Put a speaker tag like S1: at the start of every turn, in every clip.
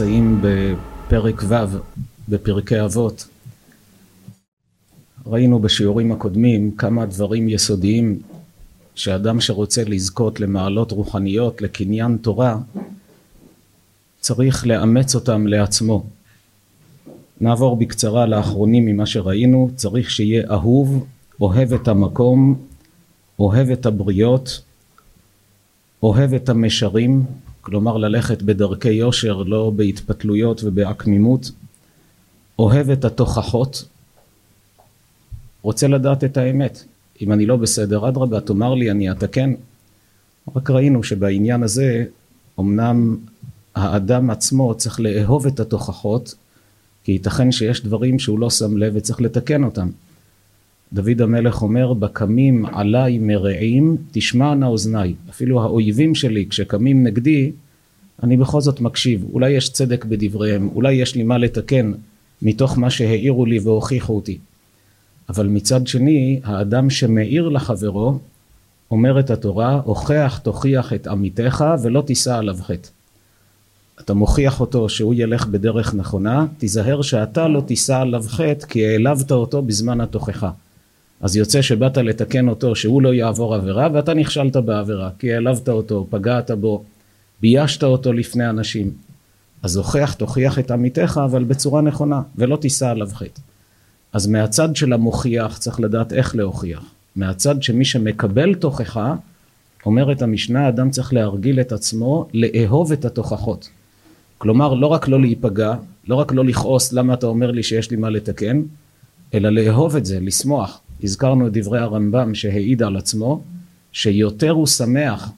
S1: נמצאים בפרק ו' בפרקי אבות. ראינו בשיעורים הקודמים כמה דברים יסודיים שאדם שרוצה לזכות למעלות רוחניות, לקניין תורה, צריך לאמץ אותם לעצמו. נעבור בקצרה לאחרונים ממה שראינו, צריך שיהיה אהוב, אוהב את המקום, אוהב את הבריות, אוהב את המשרים, כלומר ללכת בדרכי יושר, לא בהתפתלויות ובעקמימות, אוהב את התוכחות, רוצה לדעת את האמת. אם אני לא בסדר, אדרבה, תאמר לי, אני אתקן. רק ראינו שבעניין הזה, אמנם האדם עצמו צריך לאהוב את התוכחות, כי ייתכן שיש דברים שהוא לא שם לב וצריך לתקן אותם. דוד המלך אומר, בקמים עליי מרעים, תשמענה אוזניי. אפילו האויבים שלי, כשקמים נגדי, אני בכל זאת מקשיב. אולי יש צדק בדבריהם, אולי יש לי מה לתקן מתוך מה שהעירו לי והוכיחו אותי. אבל מצד שני, האדם שמאיר לחברו, אומרת התורה, הוכח תוכיח את עמיתך ולא תישא עליו חטא. אתה מוכיח אותו שהוא ילך בדרך נכונה, תיזהר שאתה לא תישא עליו חטא כי העלבת אותו בזמן התוכחה. אז יוצא שבאת לתקן אותו שהוא לא יעבור עבירה ואתה נכשלת בעבירה כי העלבת אותו, פגעת בו, ביישת אותו לפני אנשים. אז הוכח תוכיח את עמיתך אבל בצורה נכונה ולא תישא עליו חטא. אז מהצד של המוכיח צריך לדעת איך להוכיח. מהצד שמי שמקבל תוכחה, אומרת המשנה, אדם צריך להרגיל את עצמו לאהוב את התוכחות. כלומר, לא רק לא להיפגע, לא רק לא לכעוס למה אתה אומר לי שיש לי מה לתקן, אלא לאהוב את זה, לשמוח. הזכרנו את דברי הרמב"ם שהעיד על עצמו, שיותר הוא שמח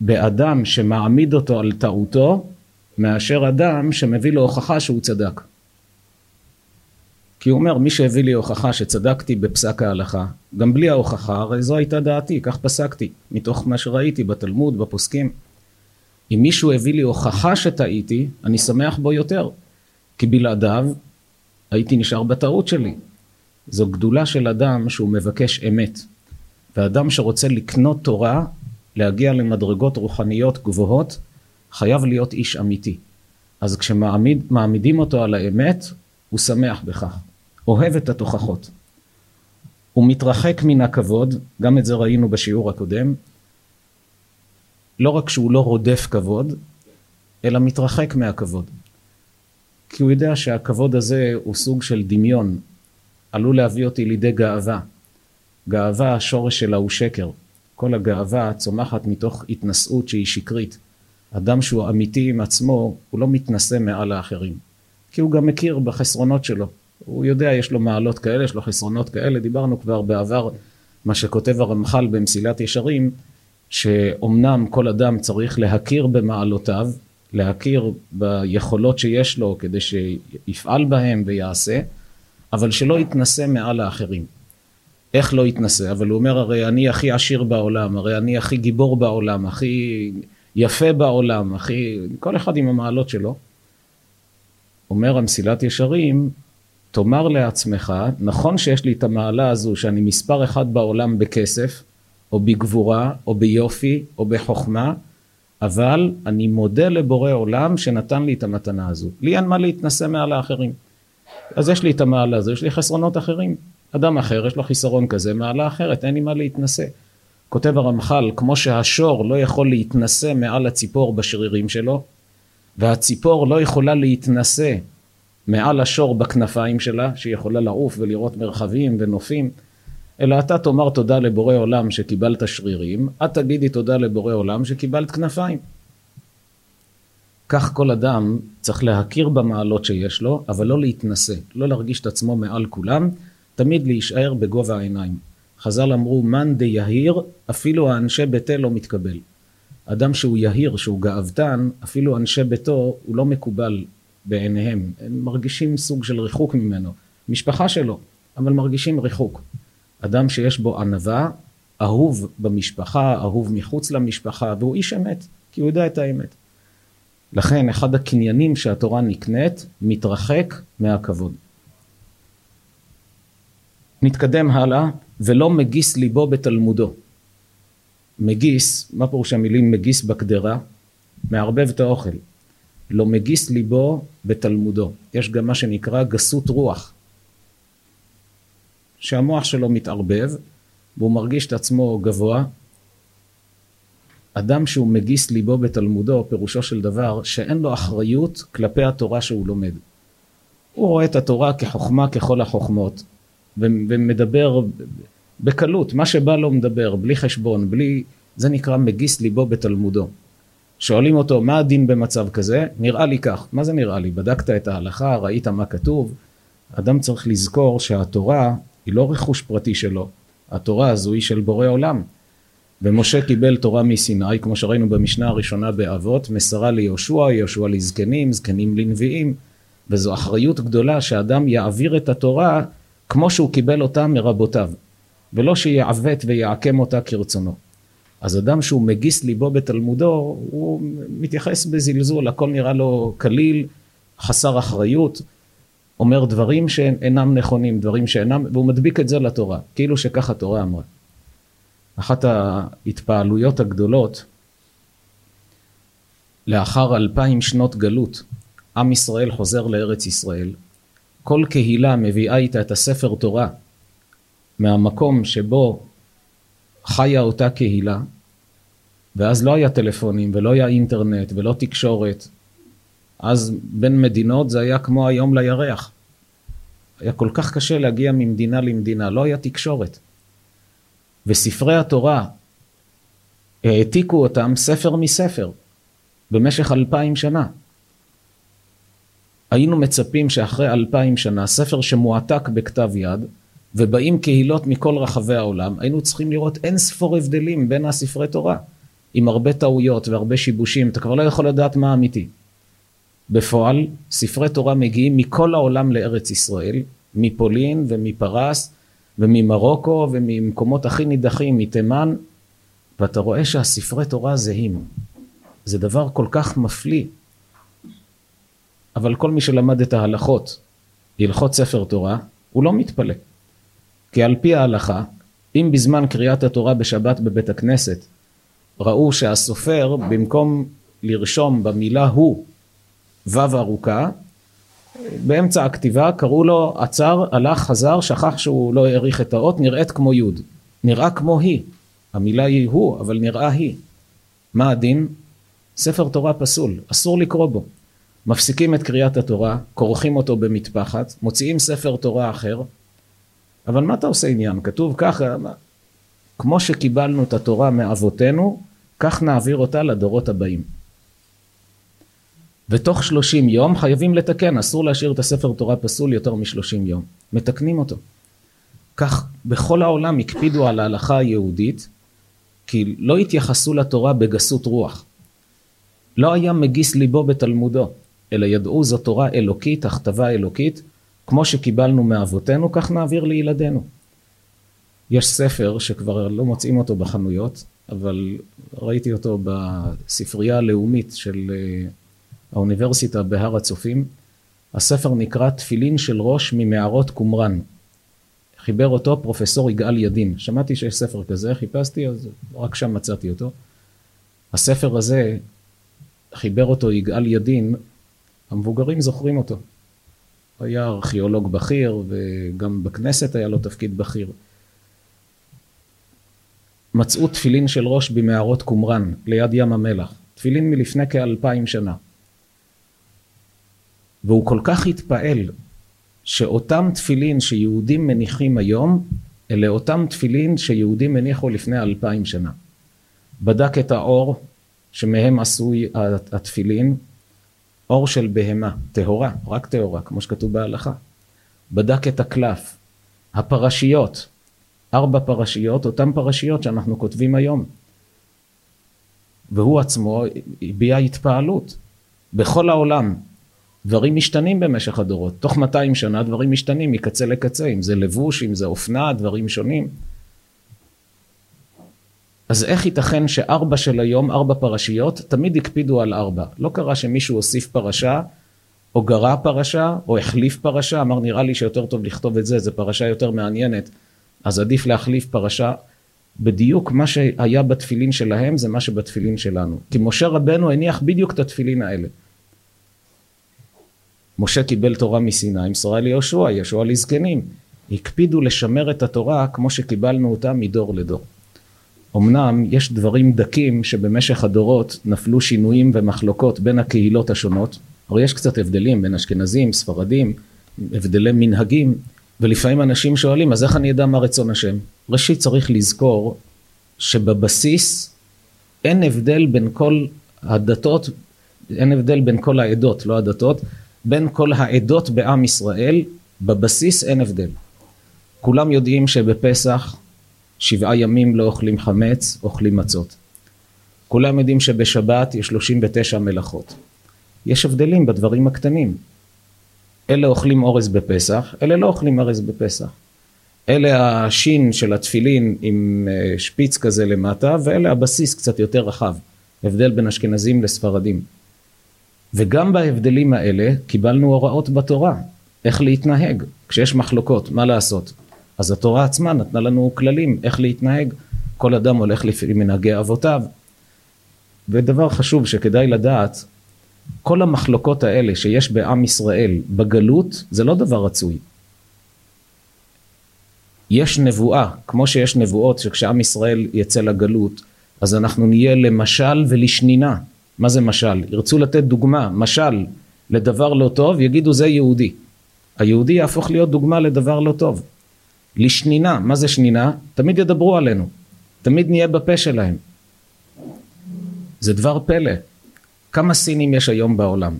S1: באדם שמעמיד אותו על טעותו, מאשר אדם שמביא לו הוכחה שהוא צדק. כי הוא אומר, מי שהביא לי הוכחה שצדקתי בפסק ההלכה, גם בלי ההוכחה, הרי זו הייתה דעתי, כך פסקתי, מתוך מה שראיתי בתלמוד, בפוסקים. אם מישהו הביא לי הוכחה שטעיתי, אני שמח בו יותר, כי בלעדיו הייתי נשאר בטעות שלי. זו גדולה של אדם שהוא מבקש אמת. ואדם שרוצה לקנות תורה, להגיע למדרגות רוחניות גבוהות, חייב להיות איש אמיתי. אז כשמעמידים אותו על האמת, הוא שמח בכך. אוהב את התוכחות. הוא מתרחק מן הכבוד, גם את זה ראינו בשיעור הקודם, לא רק שהוא לא רודף כבוד, אלא מתרחק מהכבוד. כי הוא יודע שהכבוד הזה הוא סוג של דמיון, עלול להביא אותי לידי גאווה. גאווה, השורש שלה הוא שקר. כל הגאווה צומחת מתוך התנשאות שהיא שקרית. אדם שהוא אמיתי עם עצמו, הוא לא מתנשא מעל האחרים. כי הוא גם מכיר בחסרונות שלו. הוא יודע, יש לו מעלות כאלה, יש לו חסרונות כאלה. דיברנו כבר בעבר, מה שכותב הרמח"ל במסילת ישרים, שאומנם כל אדם צריך להכיר במעלותיו, להכיר ביכולות שיש לו כדי שיפעל בהם ויעשה, אבל שלא יתנשא מעל האחרים. איך לא יתנשא? אבל הוא אומר, הרי אני הכי עשיר בעולם, הרי אני הכי גיבור בעולם, הכי יפה בעולם, הכי... כל אחד עם המעלות שלו. אומר המסילת ישרים, תאמר לעצמך, נכון שיש לי את המעלה הזו שאני מספר אחד בעולם בכסף, או בגבורה, או ביופי, או בחוכמה, אבל אני מודה לבורא עולם שנתן לי את המתנה הזו. לי אין מה להתנשא מעל האחרים. אז יש לי את המעלה הזו, יש לי חסרונות אחרים. אדם אחר יש לו חיסרון כזה, מעלה אחרת, אין לי מה להתנשא. כותב הרמח"ל, כמו שהשור לא יכול להתנשא מעל הציפור בשרירים שלו, והציפור לא יכולה להתנשא מעל השור בכנפיים שלה, שהיא יכולה לעוף ולראות מרחבים ונופים, אלא אתה תאמר תודה לבורא עולם שקיבלת שרירים, את תגידי תודה לבורא עולם שקיבלת כנפיים. כך כל אדם צריך להכיר במעלות שיש לו, אבל לא להתנשא, לא להרגיש את עצמו מעל כולם, תמיד להישאר בגובה העיניים. חז"ל אמרו, מאן דיהיר, אפילו האנשי ביתו לא מתקבל. אדם שהוא יהיר, שהוא גאוותן, אפילו אנשי ביתו, הוא לא מקובל בעיניהם. הם מרגישים סוג של ריחוק ממנו. משפחה שלו, אבל מרגישים ריחוק. אדם שיש בו ענווה, אהוב במשפחה, אהוב מחוץ למשפחה, והוא איש אמת, כי הוא יודע את האמת. לכן אחד הקניינים שהתורה נקנית, מתרחק מהכבוד. נתקדם הלאה, ולא מגיס ליבו בתלמודו. מגיס, מה פירוש המילים מגיס בקדרה? מערבב את האוכל. לא מגיס ליבו בתלמודו. יש גם מה שנקרא גסות רוח, שהמוח שלו מתערבב והוא מרגיש את עצמו גבוה. אדם שהוא מגיס ליבו בתלמודו, פירושו של דבר שאין לו אחריות כלפי התורה שהוא לומד. הוא רואה את התורה כחוכמה ככל החוכמות, ומדבר בקלות, מה שבא לו מדבר, בלי חשבון, בלי... זה נקרא מגיס ליבו בתלמודו. שואלים אותו, מה הדין במצב כזה? נראה לי כך. מה זה נראה לי? בדקת את ההלכה, ראית מה כתוב? אדם צריך לזכור שהתורה היא לא רכוש פרטי שלו, התורה הזו היא של בורא עולם. ומשה קיבל תורה מסיני, כמו שראינו במשנה הראשונה באבות, מסרה ליהושע, יהושע לזקנים, זקנים לנביאים, וזו אחריות גדולה שאדם יעביר את התורה כמו שהוא קיבל אותה מרבותיו, ולא שיעוות ויעקם אותה כרצונו. אז אדם שהוא מגיס ליבו בתלמודו, הוא מתייחס בזלזול, הכל נראה לו קליל, חסר אחריות, אומר דברים שאינם נכונים, דברים שאינם, והוא מדביק את זה לתורה, כאילו שכך התורה אמרה. אחת ההתפעלויות הגדולות, לאחר אלפיים שנות גלות, עם ישראל חוזר לארץ ישראל, כל קהילה מביאה איתה את הספר תורה מהמקום שבו חיה אותה קהילה, ואז לא היה טלפונים ולא היה אינטרנט ולא תקשורת, אז בין מדינות זה היה כמו היום לירח. היה כל כך קשה להגיע ממדינה למדינה, לא היה תקשורת. וספרי התורה, העתיקו אותם ספר מספר במשך אלפיים שנה. היינו מצפים שאחרי אלפיים שנה, ספר שמועתק בכתב יד, ובאים קהילות מכל רחבי העולם, היינו צריכים לראות אין ספור הבדלים בין הספרי תורה, עם הרבה טעויות והרבה שיבושים, אתה כבר לא יכול לדעת מה אמיתי. בפועל, ספרי תורה מגיעים מכל העולם לארץ ישראל, מפולין ומפרס וממרוקו וממקומות הכי נידחים, מתימן, ואתה רואה שהספרי תורה זהים. זה דבר כל כך מפליא. אבל כל מי שלמד את ההלכות, הלכות ספר תורה, הוא לא מתפלא. כי על פי ההלכה, אם בזמן קריאת התורה בשבת בבית הכנסת ראו שהסופר במקום לרשום במילה הוא ו' ארוכה, באמצע הכתיבה קראו לו עצר, הלך, חזר, שכח שהוא לא העריך את האות, נראית כמו י', נראה כמו היא, המילה היא הוא, אבל נראה היא. מה הדין? ספר תורה פסול, אסור לקרוא בו. מפסיקים את קריאת התורה, כורכים אותו במטפחת, מוציאים ספר תורה אחר, אבל מה אתה עושה עניין? כתוב ככה, כמו שקיבלנו את התורה מאבותינו, כך נעביר אותה לדורות הבאים. ותוך שלושים יום חייבים לתקן, אסור להשאיר את הספר תורה פסול יותר משלושים יום. מתקנים אותו. כך בכל העולם הקפידו על ההלכה היהודית, כי לא התייחסו לתורה בגסות רוח. לא היה מגיס ליבו בתלמודו, אלא ידעו זו תורה אלוקית, הכתבה אלוקית, כמו שקיבלנו מאבותינו, כך נעביר לילדינו. יש ספר שכבר לא מוצאים אותו בחנויות, אבל ראיתי אותו בספרייה הלאומית של אה, האוניברסיטה בהר הצופים. הספר נקרא תפילין של ראש ממערות קומראן. חיבר אותו פרופסור יגאל ידין. שמעתי שיש ספר כזה, חיפשתי, אז רק שם מצאתי אותו. הספר הזה, חיבר אותו יגאל ידין, המבוגרים זוכרים אותו. הוא היה ארכיאולוג בכיר, וגם בכנסת היה לו תפקיד בכיר. מצאו תפילין של ראש במערות קומראן, ליד ים המלח. תפילין מלפני כאלפיים שנה. והוא כל כך התפעל שאותם תפילין שיהודים מניחים היום, אלה אותם תפילין שיהודים הניחו לפני אלפיים שנה. בדק את האור שמהם עשוי התפילין, אור של בהמה, טהורה, רק טהורה, כמו שכתוב בהלכה. בדק את הקלף, הפרשיות, ארבע פרשיות, אותן פרשיות שאנחנו כותבים היום. והוא עצמו הביע התפעלות. בכל העולם דברים משתנים במשך הדורות. תוך 200 שנה דברים משתנים מקצה לקצה, אם זה לבוש, אם זה אופנה, דברים שונים. אז איך ייתכן שארבע של היום, ארבע פרשיות, תמיד הקפידו על ארבע. לא קרה שמישהו הוסיף פרשה, או גרע פרשה, או החליף פרשה, אמר נראה לי שיותר טוב לכתוב את זה, זו פרשה יותר מעניינת, אז עדיף להחליף פרשה. בדיוק מה שהיה בתפילין שלהם זה מה שבתפילין שלנו. כי משה רבנו הניח בדיוק את התפילין האלה. משה קיבל תורה מסיני, מסרה ליהושע, יהושע לזקנים. הקפידו לשמר את התורה כמו שקיבלנו אותה מדור לדור. אמנם יש דברים דקים שבמשך הדורות נפלו שינויים ומחלוקות בין הקהילות השונות, הרי יש קצת הבדלים בין אשכנזים, ספרדים, הבדלי מנהגים, ולפעמים אנשים שואלים, אז איך אני אדע מה רצון השם? ראשית צריך לזכור שבבסיס אין הבדל בין כל הדתות, אין הבדל בין כל העדות, לא הדתות, בין כל העדות בעם ישראל, בבסיס אין הבדל. כולם יודעים שבפסח שבעה ימים לא אוכלים חמץ, אוכלים מצות. כולם יודעים שבשבת יש 39 מלאכות. יש הבדלים בדברים הקטנים. אלה אוכלים אורז בפסח, אלה לא אוכלים אורז בפסח. אלה השין של התפילין עם אה, שפיץ כזה למטה, ואלה הבסיס קצת יותר רחב. הבדל בין אשכנזים לספרדים. וגם בהבדלים האלה קיבלנו הוראות בתורה, איך להתנהג כשיש מחלוקות, מה לעשות. אז התורה עצמה נתנה לנו כללים איך להתנהג, כל אדם הולך לפי מנהגי אבותיו. ודבר חשוב שכדאי לדעת, כל המחלוקות האלה שיש בעם ישראל בגלות, זה לא דבר רצוי. יש נבואה, כמו שיש נבואות שכשעם ישראל יצא לגלות, אז אנחנו נהיה למשל ולשנינה. מה זה משל? ירצו לתת דוגמה, משל לדבר לא טוב, יגידו זה יהודי. היהודי יהפוך להיות דוגמה לדבר לא טוב. לשנינה, מה זה שנינה? תמיד ידברו עלינו, תמיד נהיה בפה שלהם. זה דבר פלא. כמה סינים יש היום בעולם?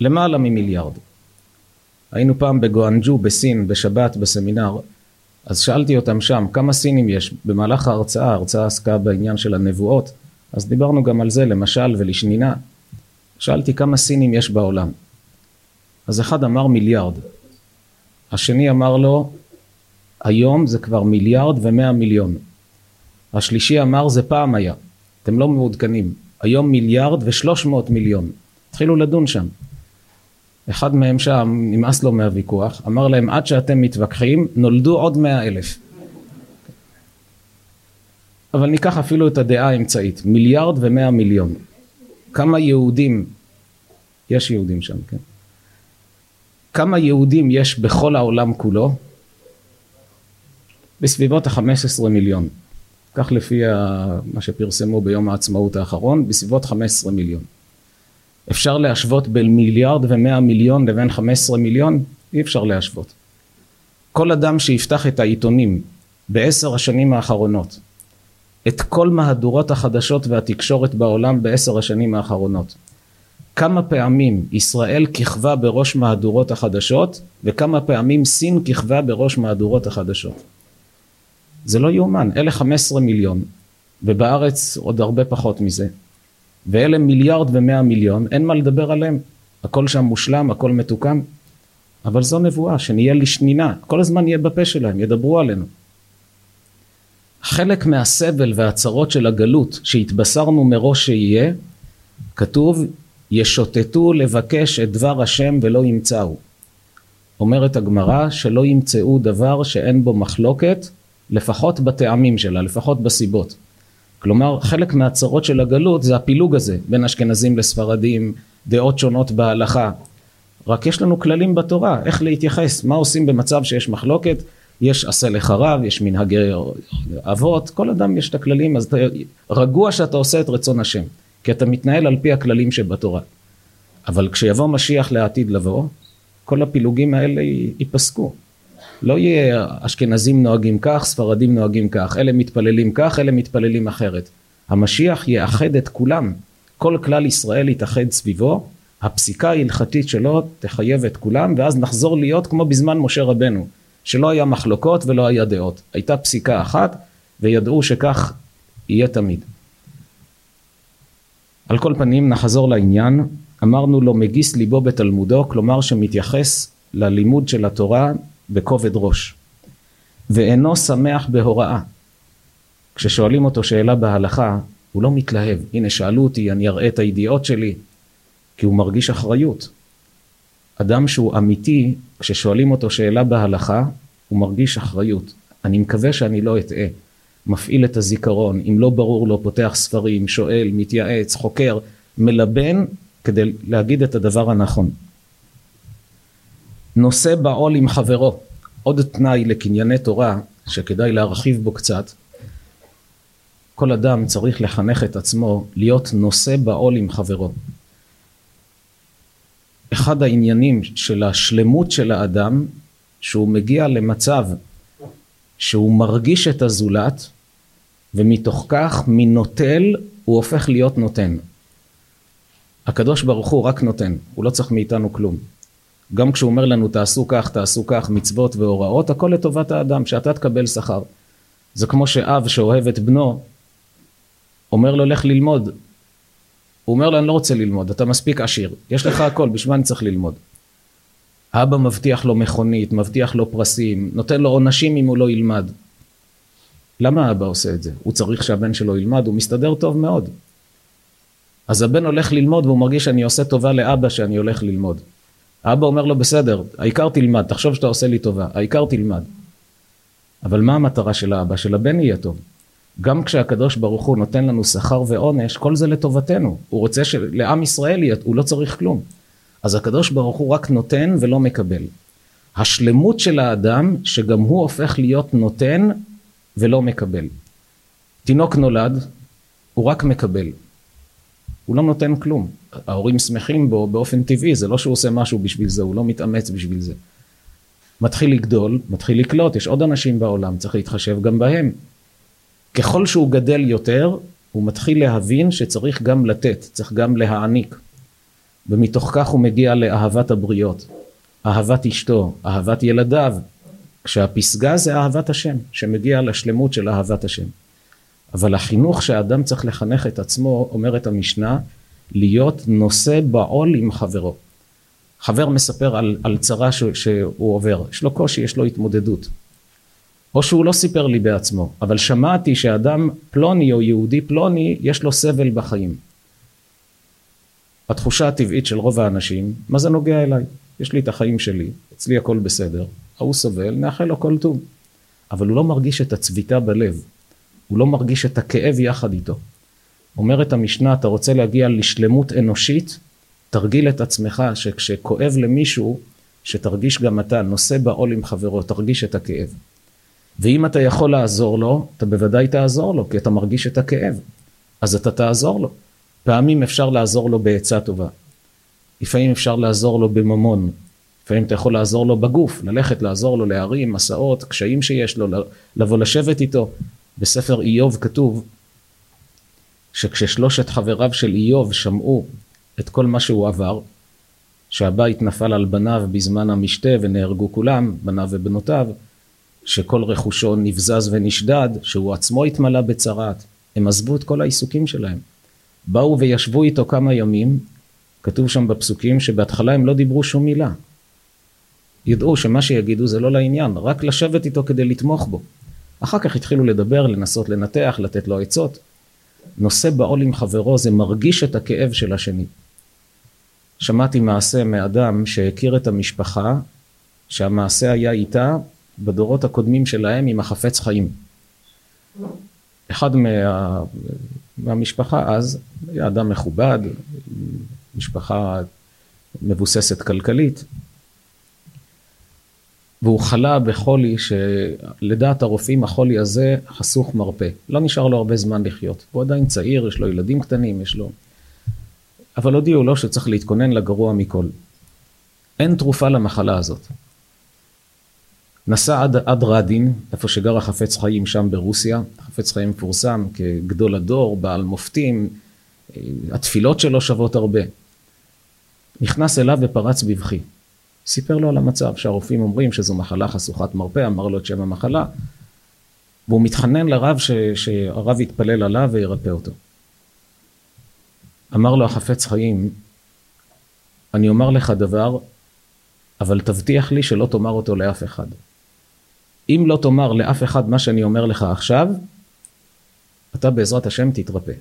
S1: למעלה ממיליארד. היינו פעם בגואנג'ו בסין בשבת בסמינר, אז שאלתי אותם שם כמה סינים יש במהלך ההרצאה, ההרצאה עסקה בעניין של הנבואות, אז דיברנו גם על זה למשל ולשנינה. שאלתי כמה סינים יש בעולם. אז אחד אמר מיליארד, השני אמר לו היום זה כבר מיליארד ומאה מיליון. השלישי אמר זה פעם היה, אתם לא מעודכנים, היום מיליארד ושלוש מאות מיליון. התחילו לדון שם. אחד מהם שם, נמאס לו מהוויכוח, אמר להם עד שאתם מתווכחים נולדו עוד מאה אלף. אבל ניקח אפילו את הדעה האמצעית, מיליארד ומאה מיליון. כמה יהודים, יש יהודים שם, כן? כמה יהודים יש בכל העולם כולו? בסביבות ה-15 מיליון. כך לפי מה שפרסמו ביום העצמאות האחרון, בסביבות 15 מיליון. אפשר להשוות בין מיליארד ומאה מיליון לבין 15 מיליון? אי אפשר להשוות. כל אדם שיפתח את העיתונים בעשר השנים האחרונות, את כל מהדורות החדשות והתקשורת בעולם בעשר השנים האחרונות, כמה פעמים ישראל כיכבה בראש מהדורות החדשות וכמה פעמים סין כיכבה בראש מהדורות החדשות. זה לא יאומן, אלה 15 מיליון ובארץ עוד הרבה פחות מזה. ואלה מיליארד ומאה מיליון, אין מה לדבר עליהם, הכל שם מושלם, הכל מתוקן. אבל זו נבואה, שנהיה לשנינה, כל הזמן נהיה בפה שלהם, ידברו עלינו. חלק מהסבל והצרות של הגלות שהתבשרנו מראש שיהיה, כתוב ישוטטו לבקש את דבר השם ולא ימצאו. אומרת הגמרא שלא ימצאו דבר שאין בו מחלוקת, לפחות בטעמים שלה, לפחות בסיבות. כלומר, חלק מהצרות של הגלות זה הפילוג הזה בין אשכנזים לספרדים, דעות שונות בהלכה. רק יש לנו כללים בתורה, איך להתייחס, מה עושים במצב שיש מחלוקת, יש עשה לך רב, יש מנהגי אבות, כל אדם יש את הכללים, אז אתה רגוע שאתה עושה את רצון השם. כי אתה מתנהל על פי הכללים שבתורה. אבל כשיבוא משיח לעתיד לבוא, כל הפילוגים האלה ייפסקו. לא יהיה אשכנזים נוהגים כך, ספרדים נוהגים כך, אלה מתפללים כך, אלה מתפללים אחרת. המשיח יאחד את כולם, כל כלל ישראל יתאחד סביבו, הפסיקה ההלכתית שלו תחייב את כולם, ואז נחזור להיות כמו בזמן משה רבנו, שלא היה מחלוקות ולא היה דעות. הייתה פסיקה אחת, וידעו שכך יהיה תמיד. על כל פנים נחזור לעניין, אמרנו לו מגיס ליבו בתלמודו, כלומר שמתייחס ללימוד של התורה בכובד ראש, ואינו שמח בהוראה. כששואלים אותו שאלה בהלכה, הוא לא מתלהב, הנה שאלו אותי, אני אראה את הידיעות שלי, כי הוא מרגיש אחריות. אדם שהוא אמיתי, כששואלים אותו שאלה בהלכה, הוא מרגיש אחריות. אני מקווה שאני לא אטעה. מפעיל את הזיכרון, אם לא ברור לו פותח ספרים, שואל, מתייעץ, חוקר, מלבן כדי להגיד את הדבר הנכון. נושא בעול עם חברו, עוד תנאי לקנייני תורה שכדאי להרחיב בו קצת. כל אדם צריך לחנך את עצמו להיות נושא בעול עם חברו. אחד העניינים של השלמות של האדם, שהוא מגיע למצב שהוא מרגיש את הזולת, ומתוך כך מנוטל הוא הופך להיות נותן. הקדוש ברוך הוא רק נותן, הוא לא צריך מאיתנו כלום. גם כשהוא אומר לנו תעשו כך, תעשו כך, מצוות והוראות, הכל לטובת האדם, שאתה תקבל שכר. זה כמו שאב שאוהב את בנו, אומר לו לך ללמוד. הוא אומר לו אני לא רוצה ללמוד, אתה מספיק עשיר, יש לך הכל, בשביל מה אני צריך ללמוד? האבא מבטיח לו מכונית, מבטיח לו פרסים, נותן לו עונשים אם הוא לא ילמד. למה האבא עושה את זה? הוא צריך שהבן שלו ילמד, הוא מסתדר טוב מאוד. אז הבן הולך ללמוד והוא מרגיש שאני עושה טובה לאבא שאני הולך ללמוד. האבא אומר לו בסדר, העיקר תלמד, תחשוב שאתה עושה לי טובה, העיקר תלמד. אבל מה המטרה של האבא? שלבן יהיה טוב. גם כשהקדוש ברוך הוא נותן לנו שכר ועונש, כל זה לטובתנו. הוא רוצה שלעם ישראל הוא לא צריך כלום. אז הקדוש ברוך הוא רק נותן ולא מקבל. השלמות של האדם, שגם הוא הופך להיות נותן ולא מקבל. תינוק נולד, הוא רק מקבל. הוא לא נותן כלום. ההורים שמחים בו באופן טבעי, זה לא שהוא עושה משהו בשביל זה, הוא לא מתאמץ בשביל זה. מתחיל לגדול, מתחיל לקלוט, יש עוד אנשים בעולם, צריך להתחשב גם בהם. ככל שהוא גדל יותר, הוא מתחיל להבין שצריך גם לתת, צריך גם להעניק. ומתוך כך הוא מגיע לאהבת הבריות, אהבת אשתו, אהבת ילדיו, כשהפסגה זה אהבת השם, שמגיע לשלמות של אהבת השם. אבל החינוך שהאדם צריך לחנך את עצמו, אומרת המשנה, להיות נושא בעול עם חברו. חבר מספר על, על צרה ש, שהוא עובר, יש לו קושי, יש לו התמודדות. או שהוא לא סיפר לי בעצמו, אבל שמעתי שאדם פלוני או יהודי פלוני, יש לו סבל בחיים. התחושה הטבעית של רוב האנשים, מה זה נוגע אליי? יש לי את החיים שלי, אצלי הכל בסדר, ההוא סובל, נאחל לו כל טוב. אבל הוא לא מרגיש את הצביטה בלב, הוא לא מרגיש את הכאב יחד איתו. אומרת המשנה, אתה רוצה להגיע לשלמות אנושית, תרגיל את עצמך שכשכואב למישהו, שתרגיש גם אתה, נושא בעול עם חברו, תרגיש את הכאב. ואם אתה יכול לעזור לו, אתה בוודאי תעזור לו, כי אתה מרגיש את הכאב. אז אתה תעזור לו. פעמים אפשר לעזור לו בעצה טובה. לפעמים אפשר לעזור לו בממון. לפעמים אתה יכול לעזור לו בגוף, ללכת לעזור לו להרים, מסעות, קשיים שיש לו, לבוא לשבת איתו. בספר איוב כתוב שכששלושת חבריו של איוב שמעו את כל מה שהוא עבר, שהבית נפל על בניו בזמן המשתה ונהרגו כולם, בניו ובנותיו, שכל רכושו נבזז ונשדד, שהוא עצמו התמלא בצרת, הם עזבו את כל העיסוקים שלהם. באו וישבו איתו כמה ימים, כתוב שם בפסוקים שבהתחלה הם לא דיברו שום מילה. ידעו שמה שיגידו זה לא לעניין, רק לשבת איתו כדי לתמוך בו. אחר כך התחילו לדבר, לנסות לנתח, לתת לו עצות. נושא בעול עם חברו זה מרגיש את הכאב של השני. שמעתי מעשה מאדם שהכיר את המשפחה, שהמעשה היה איתה בדורות הקודמים שלהם עם החפץ חיים. אחד מה, מהמשפחה אז היה אדם מכובד, משפחה מבוססת כלכלית, והוא חלה בחולי שלדעת הרופאים החולי הזה חסוך מרפא. לא נשאר לו הרבה זמן לחיות. הוא עדיין צעיר, יש לו ילדים קטנים, יש לו... אבל הודיעו לו שצריך להתכונן לגרוע מכל. אין תרופה למחלה הזאת. נסע עד, עד רדין, איפה שגר החפץ חיים שם ברוסיה, החפץ חיים מפורסם כגדול הדור, בעל מופתים, התפילות שלו שוות הרבה. נכנס אליו ופרץ בבכי. סיפר לו על המצב, שהרופאים אומרים שזו מחלה חשוכת מרפא, אמר לו את שם המחלה, והוא מתחנן לרב ש, שהרב יתפלל עליו וירפא אותו. אמר לו החפץ חיים, אני אומר לך דבר, אבל תבטיח לי שלא תאמר אותו לאף אחד. אם לא תאמר לאף אחד מה שאני אומר לך עכשיו, אתה בעזרת השם תתרפא.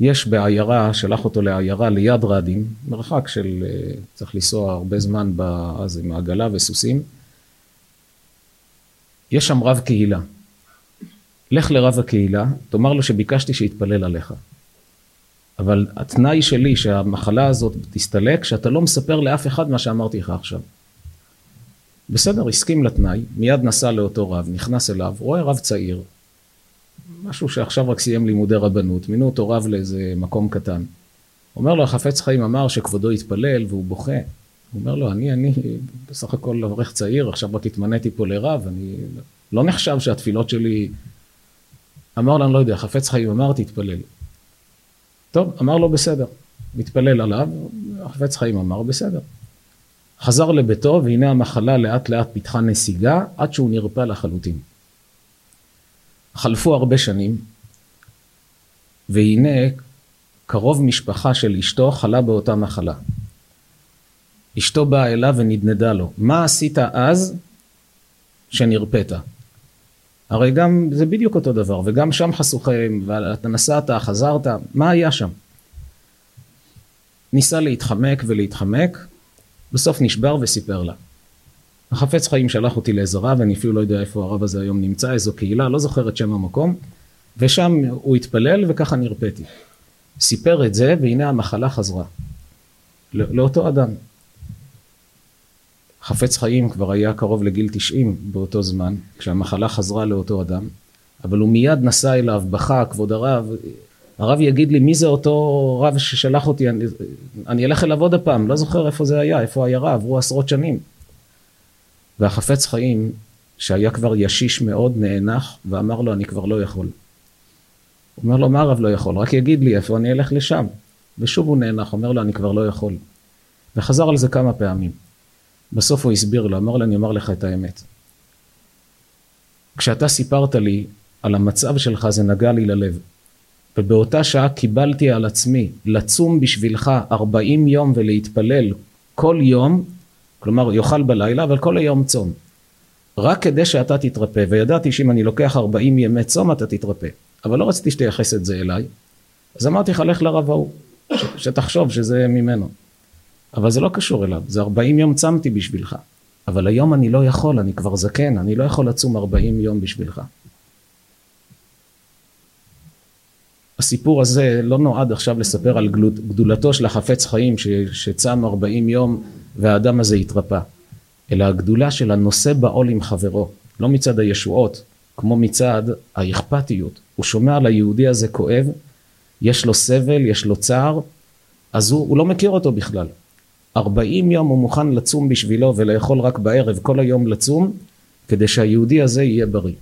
S1: יש בעיירה, שלח אותו לעיירה ליד רדין, מרחק של, אה, צריך לנסוע הרבה זמן אז עם העגלה וסוסים. יש שם רב קהילה. לך לרב הקהילה, תאמר לו שביקשתי שיתפלל עליך. אבל התנאי שלי שהמחלה הזאת תסתלק, שאתה לא מספר לאף אחד מה שאמרתי לך עכשיו. בסדר, הסכים לתנאי, מיד נסע לאותו רב, נכנס אליו, רואה רב צעיר, משהו שעכשיו רק סיים לימודי רבנות, מינו אותו רב לאיזה מקום קטן. אומר לו, החפץ חיים אמר שכבודו יתפלל והוא בוכה. הוא אומר לו, אני, אני בסך הכל אברך צעיר, עכשיו רק התמניתי פה לרב, אני לא נחשב שהתפילות שלי... אמר לו, אני לא יודע, חפץ חיים אמר, תתפלל. טוב, אמר לו, בסדר. מתפלל עליו, החפץ חיים אמר, בסדר. חזר לביתו, והנה המחלה לאט לאט פיתחה נסיגה, עד שהוא נרפא לחלוטין. חלפו הרבה שנים, והנה קרוב משפחה של אשתו חלה באותה מחלה. אשתו באה אליו ונדנדה לו, מה עשית אז שנרפאת? הרי גם זה בדיוק אותו דבר, וגם שם חסוכים, ואתה נסעת, חזרת, מה היה שם? ניסה להתחמק ולהתחמק, בסוף נשבר וסיפר לה. החפץ חיים שלח אותי לאיזה רב, אני אפילו לא יודע איפה הרב הזה היום נמצא, איזו קהילה, לא זוכר את שם המקום, ושם הוא התפלל וככה נרפאתי. סיפר את זה, והנה המחלה חזרה. לא, לאותו אדם. חפץ חיים כבר היה קרוב לגיל 90 באותו זמן, כשהמחלה חזרה לאותו אדם, אבל הוא מיד נסע אליו, בכה, כבוד הרב, הרב יגיד לי מי זה אותו רב ששלח אותי, אני, אני אלך אליו עוד הפעם, לא זוכר איפה זה היה, איפה העיירה, עברו עשרות שנים. והחפץ חיים, שהיה כבר ישיש מאוד, נאנח, ואמר לו, אני כבר לא יכול. הוא אומר לו, מה הרב לא יכול? רק יגיד לי איפה, אני אלך לשם. ושוב הוא נאנח, אומר לו, אני כבר לא יכול. וחזר על זה כמה פעמים. בסוף הוא הסביר לו, אמר לו, אני אומר לך את האמת. כשאתה סיפרת לי על המצב שלך, זה נגע לי ללב. ובאותה שעה קיבלתי על עצמי לצום בשבילך 40 יום ולהתפלל כל יום, כלומר יאכל בלילה, אבל כל היום צום. רק כדי שאתה תתרפא, וידעתי שאם אני לוקח 40 ימי צום אתה תתרפא. אבל לא רציתי שתייחס את זה אליי, אז אמרתי לך, לך לרב ההוא, שתחשוב שזה ממנו. אבל זה לא קשור אליו, זה 40 יום צמתי בשבילך. אבל היום אני לא יכול, אני כבר זקן, אני לא יכול לצום 40 יום בשבילך. הסיפור הזה לא נועד עכשיו לספר על גדולתו של החפץ חיים שצם 40 יום והאדם הזה התרפא, אלא הגדולה של הנושא בעול עם חברו, לא מצד הישועות, כמו מצד האכפתיות. הוא שומע על היהודי הזה כואב, יש לו סבל, יש לו צער, אז הוא, הוא לא מכיר אותו בכלל. 40 יום הוא מוכן לצום בשבילו ולאכול רק בערב, כל היום לצום, כדי שהיהודי הזה יהיה בריא.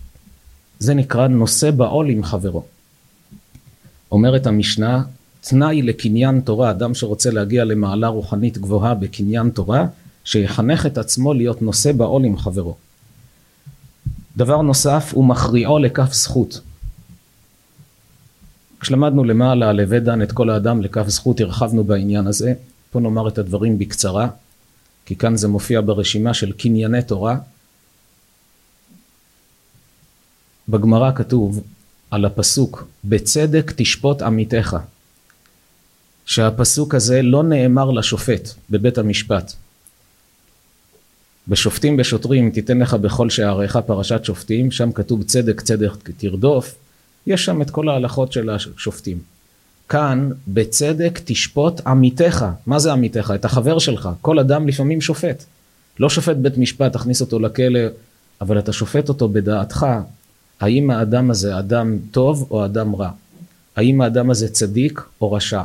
S1: זה נקרא נושא בעול עם חברו. אומרת המשנה, תנאי לקניין תורה, אדם שרוצה להגיע למעלה רוחנית גבוהה בקניין תורה, שיחנך את עצמו להיות נושא בעול עם חברו. דבר נוסף, הוא מכריעו לכף זכות. כשלמדנו למעלה על דן את כל האדם לכף זכות, הרחבנו בעניין הזה. פה נאמר את הדברים בקצרה, כי כאן זה מופיע ברשימה של קנייני תורה. בגמרא כתוב על הפסוק, בצדק תשפוט עמיתך, שהפסוק הזה לא נאמר לשופט בבית המשפט. בשופטים בשוטרים תיתן לך בכל שעריך פרשת שופטים, שם כתוב צדק צדק תרדוף, יש שם את כל ההלכות של השופטים. כאן בצדק תשפוט עמיתך, מה זה עמיתך? את החבר שלך, כל אדם לפעמים שופט. לא שופט בית משפט, תכניס אותו לכלא, אבל אתה שופט אותו בדעתך, האם האדם הזה אדם טוב או אדם רע? האם האדם הזה צדיק או רשע?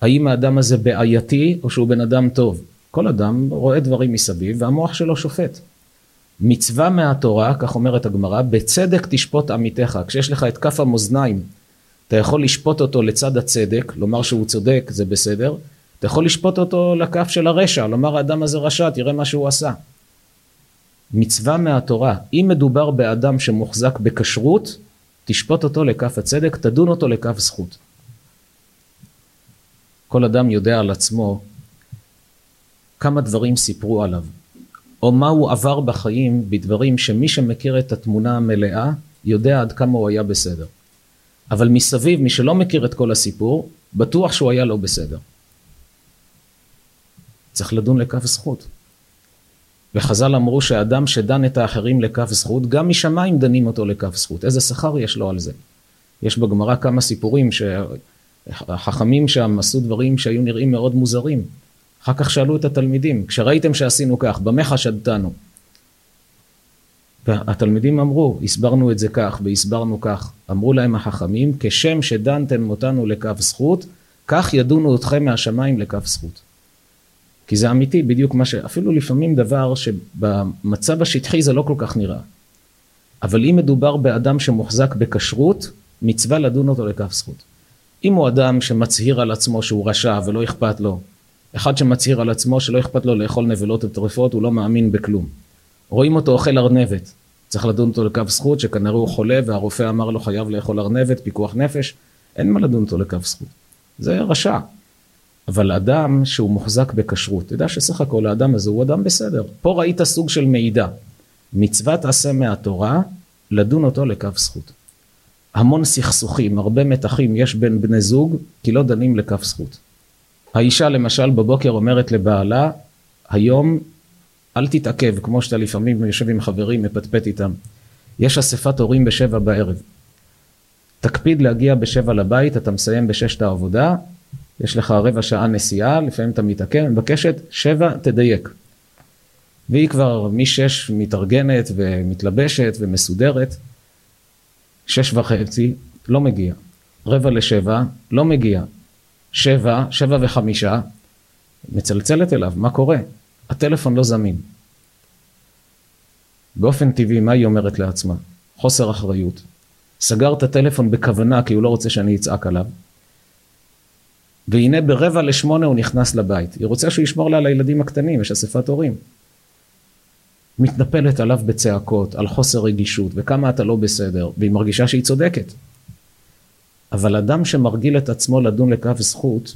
S1: האם האדם הזה בעייתי או שהוא בן אדם טוב? כל אדם רואה דברים מסביב והמוח שלו שופט. מצווה מהתורה, כך אומרת הגמרא, בצדק תשפוט עמיתך. כשיש לך את כף המאזניים, אתה יכול לשפוט אותו לצד הצדק, לומר שהוא צודק, זה בסדר. אתה יכול לשפוט אותו לכף של הרשע, לומר האדם הזה רשע, תראה מה שהוא עשה. מצווה מהתורה, אם מדובר באדם שמוחזק בכשרות, תשפוט אותו לכף הצדק, תדון אותו לכף זכות. כל אדם יודע על עצמו כמה דברים סיפרו עליו, או מה הוא עבר בחיים בדברים שמי שמכיר את התמונה המלאה יודע עד כמה הוא היה בסדר. אבל מסביב, מי שלא מכיר את כל הסיפור, בטוח שהוא היה לא בסדר. צריך לדון לכף זכות. וחז"ל אמרו שאדם שדן את האחרים לכף זכות, גם משמיים דנים אותו לכף זכות. איזה שכר יש לו על זה? יש בגמרא כמה סיפורים החכמים שם עשו דברים שהיו נראים מאוד מוזרים. אחר כך שאלו את התלמידים, כשראיתם שעשינו כך, במה חשדתנו? והתלמידים אמרו, הסברנו את זה כך והסברנו כך. אמרו להם החכמים, כשם שדנתם אותנו לכף זכות, כך ידונו אתכם מהשמיים לכף זכות. כי זה אמיתי, בדיוק מה ש... אפילו לפעמים דבר שבמצב השטחי זה לא כל כך נראה. אבל אם מדובר באדם שמוחזק בכשרות, מצווה לדון אותו לכף זכות. אם הוא אדם שמצהיר על עצמו שהוא רשע ולא אכפת לו, אחד שמצהיר על עצמו שלא אכפת לו לאכול נבלות וטרפות, הוא לא מאמין בכלום. רואים אותו אוכל ארנבת, צריך לדון אותו לכף זכות, שכנראה הוא חולה והרופא אמר לו חייב לאכול ארנבת, פיקוח נפש, אין מה לדון אותו לכף זכות. זה רשע. אבל אדם שהוא מוחזק בכשרות, תדע שסך הכל האדם הזה הוא אדם בסדר. פה ראית סוג של מידע. מצוות עשה מהתורה, לדון אותו לכף זכות. המון סכסוכים, הרבה מתחים יש בין בני זוג, כי לא דנים לכף זכות. האישה למשל בבוקר אומרת לבעלה, היום אל תתעכב, כמו שאתה לפעמים יושב עם חברים, מפטפט איתם. יש אספת הורים בשבע בערב. תקפיד להגיע בשבע לבית, אתה מסיים בששת העבודה, יש לך רבע שעה נסיעה, לפעמים אתה מתעכב, מבקשת, שבע, תדייק. והיא כבר משש מתארגנת ומתלבשת ומסודרת, שש וחצי, לא מגיע. רבע לשבע, לא מגיע. שבע, שבע וחמישה, מצלצלת אליו, מה קורה? הטלפון לא זמין. באופן טבעי, מה היא אומרת לעצמה? חוסר אחריות. סגר את הטלפון בכוונה כי הוא לא רוצה שאני אצעק עליו. והנה ברבע לשמונה הוא נכנס לבית. היא רוצה שהוא ישמור לה על הילדים הקטנים, יש אספת הורים. מתנפלת עליו בצעקות, על חוסר רגישות, וכמה אתה לא בסדר, והיא מרגישה שהיא צודקת. אבל אדם שמרגיל את עצמו לדון לכף זכות,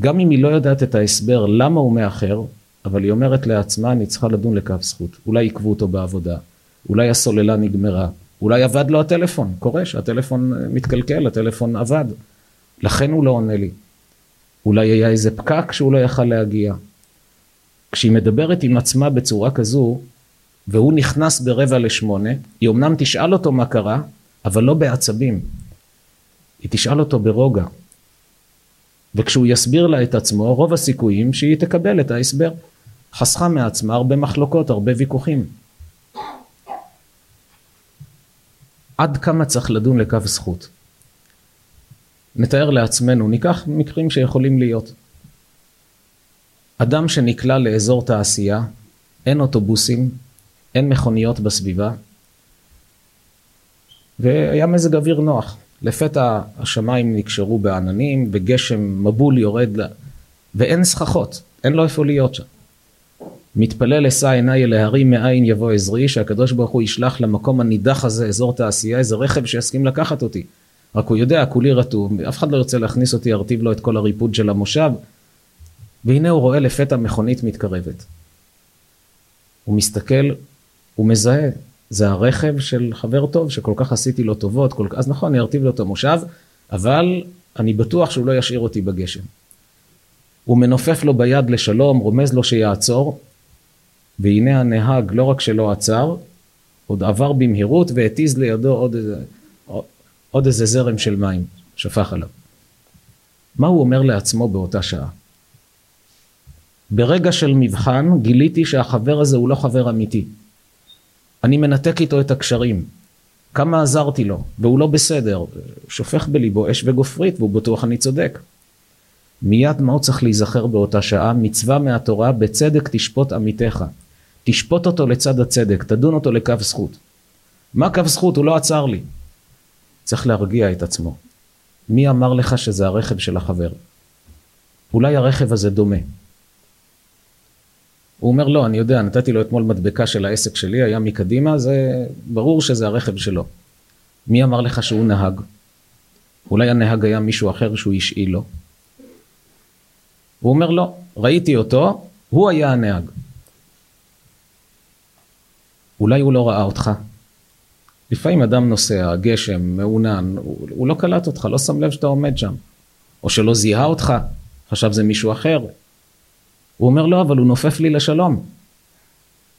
S1: גם אם היא לא יודעת את ההסבר למה הוא מאחר, אבל היא אומרת לעצמה, אני צריכה לדון לכף זכות. אולי עיכבו אותו בעבודה, אולי הסוללה נגמרה, אולי אבד לו הטלפון, קורה שהטלפון מתקלקל, הטלפון אבד, לכן הוא לא עונה לי. אולי היה איזה פקק שהוא לא יכל להגיע. כשהיא מדברת עם עצמה בצורה כזו, והוא נכנס ברבע לשמונה, היא אמנם תשאל אותו מה קרה, אבל לא בעצבים. היא תשאל אותו ברוגע. וכשהוא יסביר לה את עצמו, רוב הסיכויים שהיא תקבל את ההסבר. חסכה מעצמה הרבה מחלוקות, הרבה ויכוחים. עד כמה צריך לדון לכף זכות? נתאר לעצמנו, ניקח מקרים שיכולים להיות. אדם שנקלע לאזור תעשייה, אין אוטובוסים, אין מכוניות בסביבה, והיה מזג אוויר נוח. לפתע השמיים נקשרו בעננים, וגשם מבול יורד, ואין סככות, אין לו איפה להיות שם. מתפלל אשא עיניי אל ההרים מאין יבוא עזרי, שהקדוש ברוך הוא ישלח למקום הנידח הזה, אזור תעשייה, איזה רכב שיסכים לקחת אותי. רק הוא יודע, כולי רתום, אף אחד לא ירצה להכניס אותי, ירטיב לו את כל הריפוד של המושב. והנה הוא רואה לפתע מכונית מתקרבת. הוא מסתכל, הוא מזהה, זה הרכב של חבר טוב, שכל כך עשיתי לו טובות, כל... אז נכון, אני ארטיב לו את המושב, אבל אני בטוח שהוא לא ישאיר אותי בגשם. הוא מנופף לו ביד לשלום, רומז לו שיעצור, והנה הנהג לא רק שלא עצר, עוד עבר במהירות והתיז לידו עוד איזה, עוד איזה זרם של מים, שפך עליו. מה הוא אומר לעצמו באותה שעה? ברגע של מבחן גיליתי שהחבר הזה הוא לא חבר אמיתי. אני מנתק איתו את הקשרים. כמה עזרתי לו, והוא לא בסדר, שופך בליבו אש וגופרית, והוא בטוח אני צודק. מיד מה הוא צריך להיזכר באותה שעה? מצווה מהתורה, בצדק תשפוט עמיתך. תשפוט אותו לצד הצדק, תדון אותו לקו זכות. מה קו זכות? הוא לא עצר לי. צריך להרגיע את עצמו. מי אמר לך שזה הרכב של החבר? אולי הרכב הזה דומה. הוא אומר לא, אני יודע, נתתי לו אתמול מדבקה של העסק שלי, היה מקדימה, זה ברור שזה הרכב שלו. מי אמר לך שהוא נהג? אולי הנהג היה מישהו אחר שהוא השאיל לו? הוא אומר לא, ראיתי אותו, הוא היה הנהג. אולי הוא לא ראה אותך. לפעמים אדם נוסע, גשם, מעונן, הוא, הוא לא קלט אותך, לא שם לב שאתה עומד שם. או שלא זיהה אותך, חשב זה מישהו אחר. הוא אומר לא, אבל הוא נופף לי לשלום.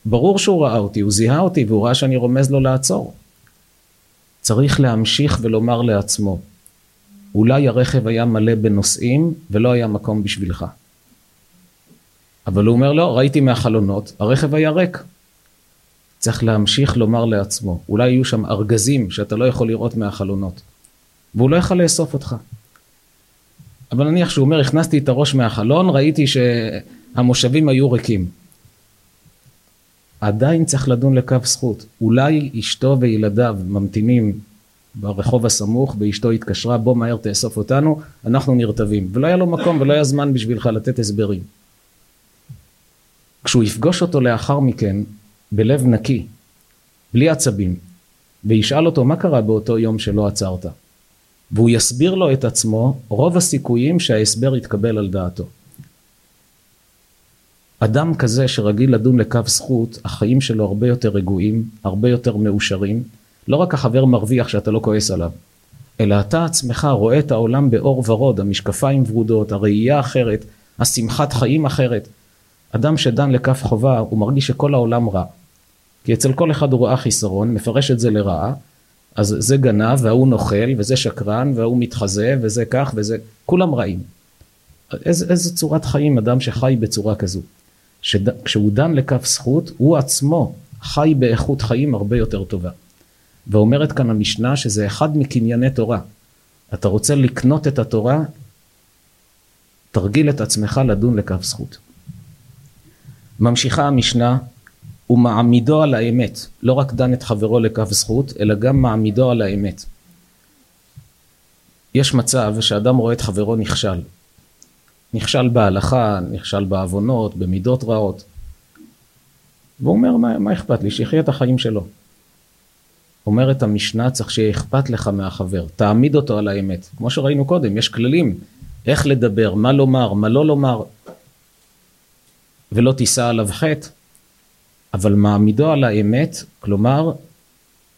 S1: ברור שהוא ראה אותי, הוא זיהה אותי והוא ראה שאני רומז לו לעצור. צריך להמשיך ולומר לעצמו, אולי הרכב היה מלא בנוסעים ולא היה מקום בשבילך. אבל הוא אומר לא, ראיתי מהחלונות, הרכב היה ריק. צריך להמשיך לומר לעצמו, אולי יהיו שם ארגזים שאתה לא יכול לראות מהחלונות, והוא לא יכול לאסוף אותך. אבל נניח שהוא אומר, הכנסתי את הראש מהחלון, ראיתי שהמושבים היו ריקים. עדיין צריך לדון לקו זכות. אולי אשתו וילדיו ממתינים ברחוב הסמוך, ואשתו התקשרה, בוא מהר תאסוף אותנו, אנחנו נרטבים. ולא היה לו מקום ולא היה זמן בשבילך לתת הסברים. כשהוא יפגוש אותו לאחר מכן, בלב נקי, בלי עצבים, וישאל אותו מה קרה באותו יום שלא עצרת, והוא יסביר לו את עצמו, רוב הסיכויים שההסבר יתקבל על דעתו. אדם כזה שרגיל לדון לקו זכות, החיים שלו הרבה יותר רגועים, הרבה יותר מאושרים. לא רק החבר מרוויח שאתה לא כועס עליו, אלא אתה עצמך רואה את העולם באור ורוד, המשקפיים ורודות, הראייה אחרת, השמחת חיים אחרת. אדם שדן לכף חובה, הוא מרגיש שכל העולם רע. כי אצל כל אחד הוא רואה חיסרון, מפרש את זה לרעה, אז זה גנב, וההוא נוכל, וזה שקרן, וההוא מתחזה, וזה כך, וזה... כולם רעים. איזה, איזה צורת חיים אדם שחי בצורה כזו. שד... כשהוא דן לכף זכות, הוא עצמו חי באיכות חיים הרבה יותר טובה. ואומרת כאן המשנה שזה אחד מקנייני תורה. אתה רוצה לקנות את התורה, תרגיל את עצמך לדון לכף זכות. ממשיכה המשנה, ומעמידו על האמת, לא רק דן את חברו לכף זכות, אלא גם מעמידו על האמת. יש מצב שאדם רואה את חברו נכשל. נכשל בהלכה, נכשל בעוונות, במידות רעות. והוא אומר, מה, מה אכפת לי? שיחיה את החיים שלו. אומרת המשנה, צריך שיהיה אכפת לך מהחבר, תעמיד אותו על האמת. כמו שראינו קודם, יש כללים, איך לדבר, מה לומר, מה לא לומר. ולא תישא עליו חטא, אבל מעמידו על האמת, כלומר,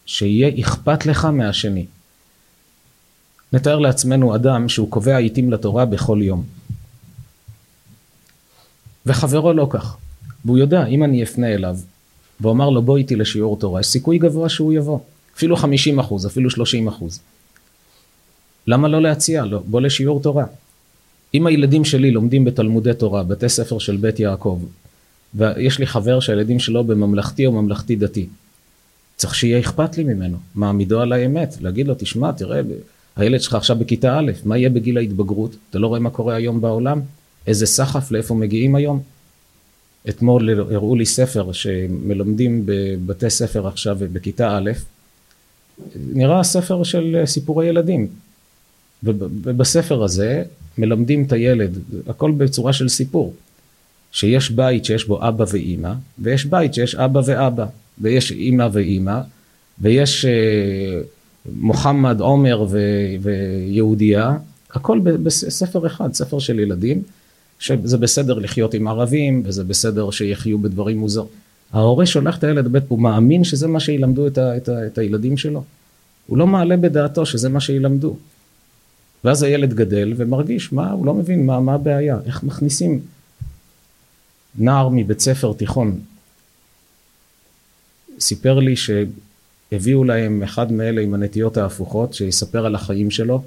S1: שיהיה אכפת לך מהשני. נתאר לעצמנו אדם שהוא קובע עיתים לתורה בכל יום. וחברו לא כך. והוא יודע, אם אני אפנה אליו ואומר לו בוא איתי לשיעור תורה, יש סיכוי גבוה שהוא יבוא. אפילו 50 אחוז, אפילו 30 אחוז. למה לא להציע לו? בוא לשיעור תורה. אם הילדים שלי לומדים בתלמודי תורה, בתי ספר של בית יעקב, ויש לי חבר שהילדים שלו בממלכתי או ממלכתי דתי, צריך שיהיה אכפת לי ממנו, מעמידו על האמת, להגיד לו, תשמע, תראה, הילד שלך עכשיו בכיתה א', מה יהיה בגיל ההתבגרות? אתה לא רואה מה קורה היום בעולם? איזה סחף, לאיפה מגיעים היום? אתמול הראו לי ספר שמלמדים בבתי ספר עכשיו בכיתה א', נראה ספר של סיפורי ילדים. ובספר הזה מלמדים את הילד, הכל בצורה של סיפור, שיש בית שיש בו אבא ואימא, ויש בית שיש אבא ואבא, ויש אימא ואימא, ויש אה, מוחמד, עומר ו, ויהודייה, הכל בספר אחד, ספר של ילדים, שזה בסדר לחיות עם ערבים, וזה בסדר שיחיו בדברים מוזרים. ההורה שולח את הילד לבית, הוא מאמין שזה מה שילמדו את, ה, את, ה, את הילדים שלו. הוא לא מעלה בדעתו שזה מה שילמדו. ואז הילד גדל ומרגיש, מה, הוא לא מבין מה, מה הבעיה, איך מכניסים נער מבית ספר תיכון. סיפר לי שהביאו להם אחד מאלה עם הנטיות ההפוכות, שיספר על החיים שלו,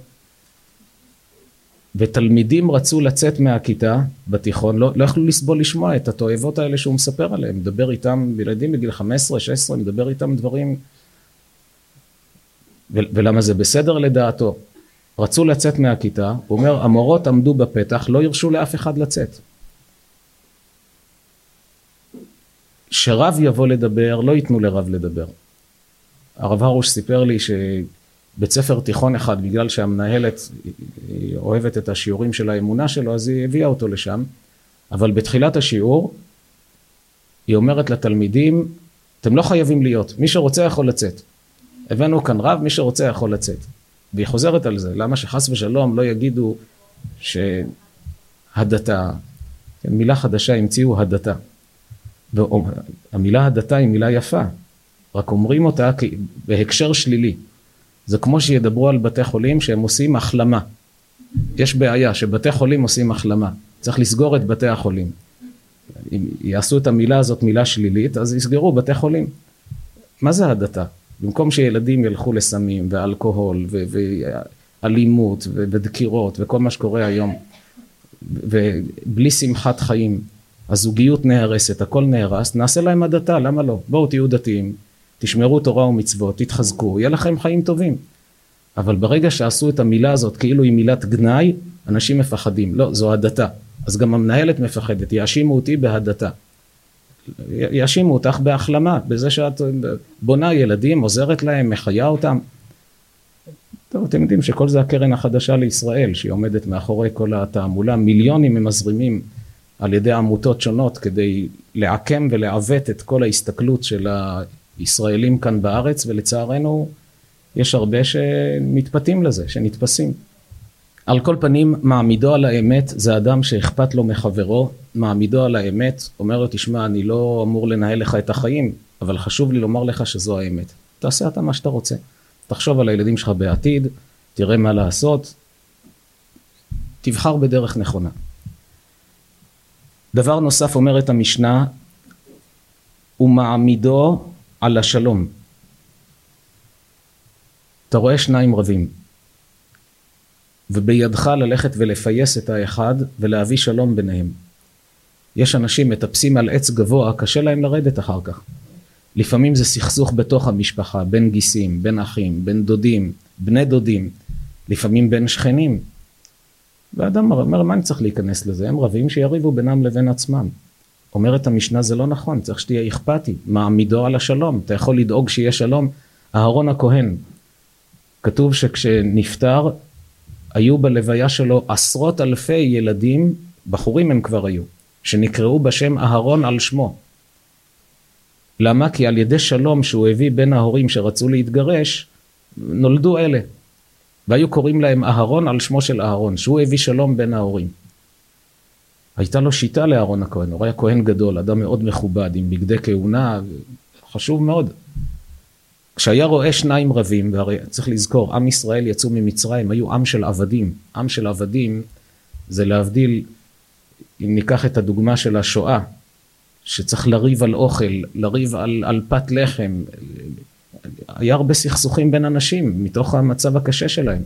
S1: ותלמידים רצו לצאת מהכיתה בתיכון, לא, לא יכלו לסבול לשמוע את התועבות האלה שהוא מספר עליהם, מדבר איתם, ילדים בגיל 15-16, מדבר איתם דברים, ו- ולמה זה בסדר לדעתו? רצו לצאת מהכיתה, הוא אומר, המורות עמדו בפתח, לא הרשו לאף אחד לצאת. שרב יבוא לדבר, לא ייתנו לרב לדבר. הרב הרוש סיפר לי שבית ספר תיכון אחד, בגלל שהמנהלת אוהבת את השיעורים של האמונה שלו, אז היא הביאה אותו לשם, אבל בתחילת השיעור היא אומרת לתלמידים, אתם לא חייבים להיות, מי שרוצה יכול לצאת. הבאנו כאן רב, מי שרוצה יכול לצאת. והיא חוזרת על זה, למה שחס ושלום לא יגידו שהדתה, כן, מילה חדשה המציאו הדתה. והמילה הדתה היא מילה יפה, רק אומרים אותה בהקשר שלילי. זה כמו שידברו על בתי חולים שהם עושים החלמה. יש בעיה שבתי חולים עושים החלמה, צריך לסגור את בתי החולים. אם יעשו את המילה הזאת מילה שלילית, אז יסגרו בתי חולים. מה זה הדתה? במקום שילדים ילכו לסמים ואלכוהול אלימות ודקירות וכל מה שקורה היום, ובלי שמחת חיים, הזוגיות נהרסת, הכל נהרס, נעשה להם הדתה, למה לא? בואו תהיו דתיים, תשמרו תורה ומצוות, תתחזקו, יהיה לכם חיים טובים. אבל ברגע שעשו את המילה הזאת כאילו היא מילת גנאי, אנשים מפחדים. לא, זו הדתה. אז גם המנהלת מפחדת, יאשימו אותי בהדתה. יאשימו אותך בהחלמה, בזה שאת בונה ילדים, עוזרת להם, מחיה אותם. טוב, אתם יודעים שכל זה הקרן החדשה לישראל, שהיא עומדת מאחורי כל התעמולה, מיליונים הם מזרימים על ידי עמותות שונות כדי לעקם ולעוות את כל ההסתכלות של הישראלים כאן בארץ, ולצערנו יש הרבה שמתפתים לזה, שנתפסים. על כל פנים, מעמידו על האמת זה אדם שאכפת לו מחברו, מעמידו על האמת, אומר לו, תשמע, אני לא אמור לנהל לך את החיים, אבל חשוב לי לומר לך שזו האמת. תעשה אתה מה שאתה רוצה. תחשוב על הילדים שלך בעתיד, תראה מה לעשות, תבחר בדרך נכונה. דבר נוסף אומרת המשנה, ומעמידו על השלום. אתה רואה שניים רבים, ובידך ללכת ולפייס את האחד ולהביא שלום ביניהם. יש אנשים מטפסים על עץ גבוה, קשה להם לרדת אחר כך. לפעמים זה סכסוך בתוך המשפחה, בין גיסים, בין אחים, בין דודים, בני דודים, לפעמים בין שכנים. ואדם אומר, מה אני צריך להיכנס לזה? הם רבים שיריבו בינם לבין עצמם. אומרת המשנה, זה לא נכון, צריך שתהיה אכפתי, מעמידו על השלום, אתה יכול לדאוג שיהיה שלום. אהרון הכהן, כתוב שכשנפטר, היו בלוויה שלו עשרות אלפי ילדים, בחורים הם כבר היו, שנקראו בשם אהרון על שמו. למה? כי על ידי שלום שהוא הביא בין ההורים שרצו להתגרש, נולדו אלה. והיו קוראים להם אהרון על שמו של אהרון, שהוא הביא שלום בין ההורים. הייתה לו שיטה לאהרון הכהן, הוא היה כהן גדול, אדם מאוד מכובד, עם בגדי כהונה, חשוב מאוד. כשהיה רואה שניים רבים, והרי צריך לזכור, עם ישראל יצאו ממצרים, היו עם של עבדים. עם של עבדים זה להבדיל, אם ניקח את הדוגמה של השואה, שצריך לריב על אוכל, לריב על, על פת לחם, היה הרבה סכסוכים בין אנשים מתוך המצב הקשה שלהם.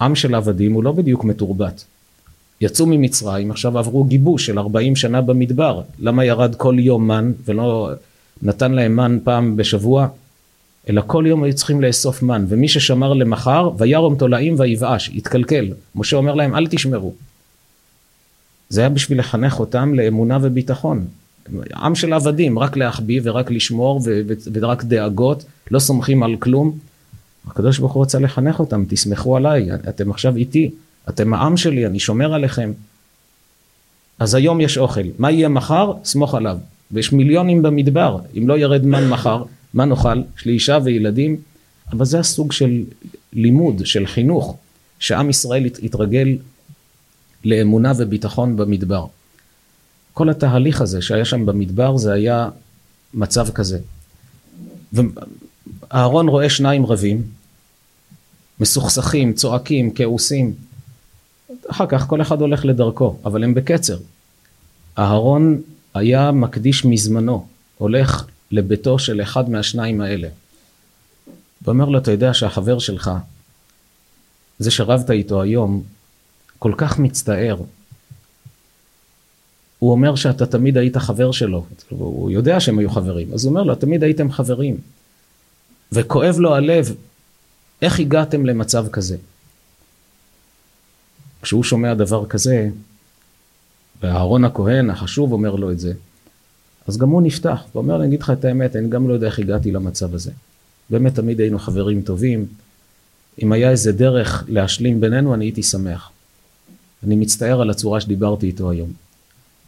S1: עם של עבדים הוא לא בדיוק מתורבת. יצאו ממצרים, עכשיו עברו גיבוש של 40 שנה במדבר. למה ירד כל יום מן ולא נתן להם מן פעם בשבוע? אלא כל יום היו צריכים לאסוף מן, ומי ששמר למחר, וירום תולעים ויבאש, התקלקל. משה אומר להם, אל תשמרו. זה היה בשביל לחנך אותם לאמונה וביטחון. עם של עבדים, רק להחביא ורק לשמור ורק דאגות, לא סומכים על כלום. הקדוש ברוך הוא רצה לחנך אותם, תסמכו עליי, אתם עכשיו איתי, אתם העם שלי, אני שומר עליכם. אז היום יש אוכל, מה יהיה מחר? סמוך עליו. ויש מיליונים במדבר, אם לא ירד מן מחר, מה נאכל? יש לי אישה וילדים, אבל זה הסוג של לימוד, של חינוך, שעם ישראל התרגל לאמונה וביטחון במדבר. כל התהליך הזה שהיה שם במדבר זה היה מצב כזה. ואהרון רואה שניים רבים, מסוכסכים, צועקים, כעוסים. אחר כך כל אחד הולך לדרכו, אבל הם בקצר. אהרון היה מקדיש מזמנו, הולך לביתו של אחד מהשניים האלה. ואומר לו, אתה יודע שהחבר שלך, זה שרבת איתו היום, כל כך מצטער. הוא אומר שאתה תמיד היית חבר שלו, הוא יודע שהם היו חברים, אז הוא אומר לו, תמיד הייתם חברים. וכואב לו הלב, איך הגעתם למצב כזה? כשהוא שומע דבר כזה, ואהרון הכהן החשוב אומר לו את זה, אז גם הוא נפתח, ואומר, אני אגיד לך את האמת, אני גם לא יודע איך הגעתי למצב הזה. באמת תמיד היינו חברים טובים, אם היה איזה דרך להשלים בינינו, אני הייתי שמח. אני מצטער על הצורה שדיברתי איתו היום.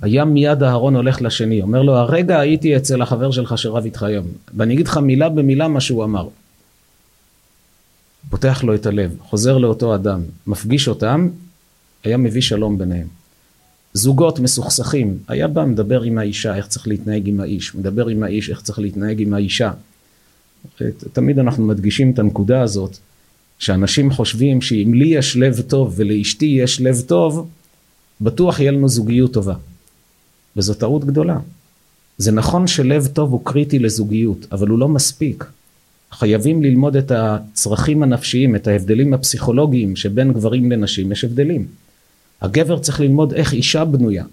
S1: היה מיד אהרון הולך לשני, אומר לו, הרגע הייתי אצל החבר שלך שרב איתך היום, ואני אגיד לך מילה במילה מה שהוא אמר. פותח לו את הלב, חוזר לאותו אדם, מפגיש אותם, היה מביא שלום ביניהם. זוגות מסוכסכים, היה בא מדבר עם האישה איך צריך להתנהג עם האיש, מדבר עם האיש איך צריך להתנהג עם האישה. תמיד אנחנו מדגישים את הנקודה הזאת, שאנשים חושבים שאם לי יש לב טוב ולאשתי יש לב טוב, בטוח יהיה לנו זוגיות טובה. וזו טעות גדולה. זה נכון שלב טוב הוא קריטי לזוגיות, אבל הוא לא מספיק. חייבים ללמוד את הצרכים הנפשיים, את ההבדלים הפסיכולוגיים שבין גברים לנשים, יש הבדלים. הגבר צריך ללמוד איך אישה בנויה,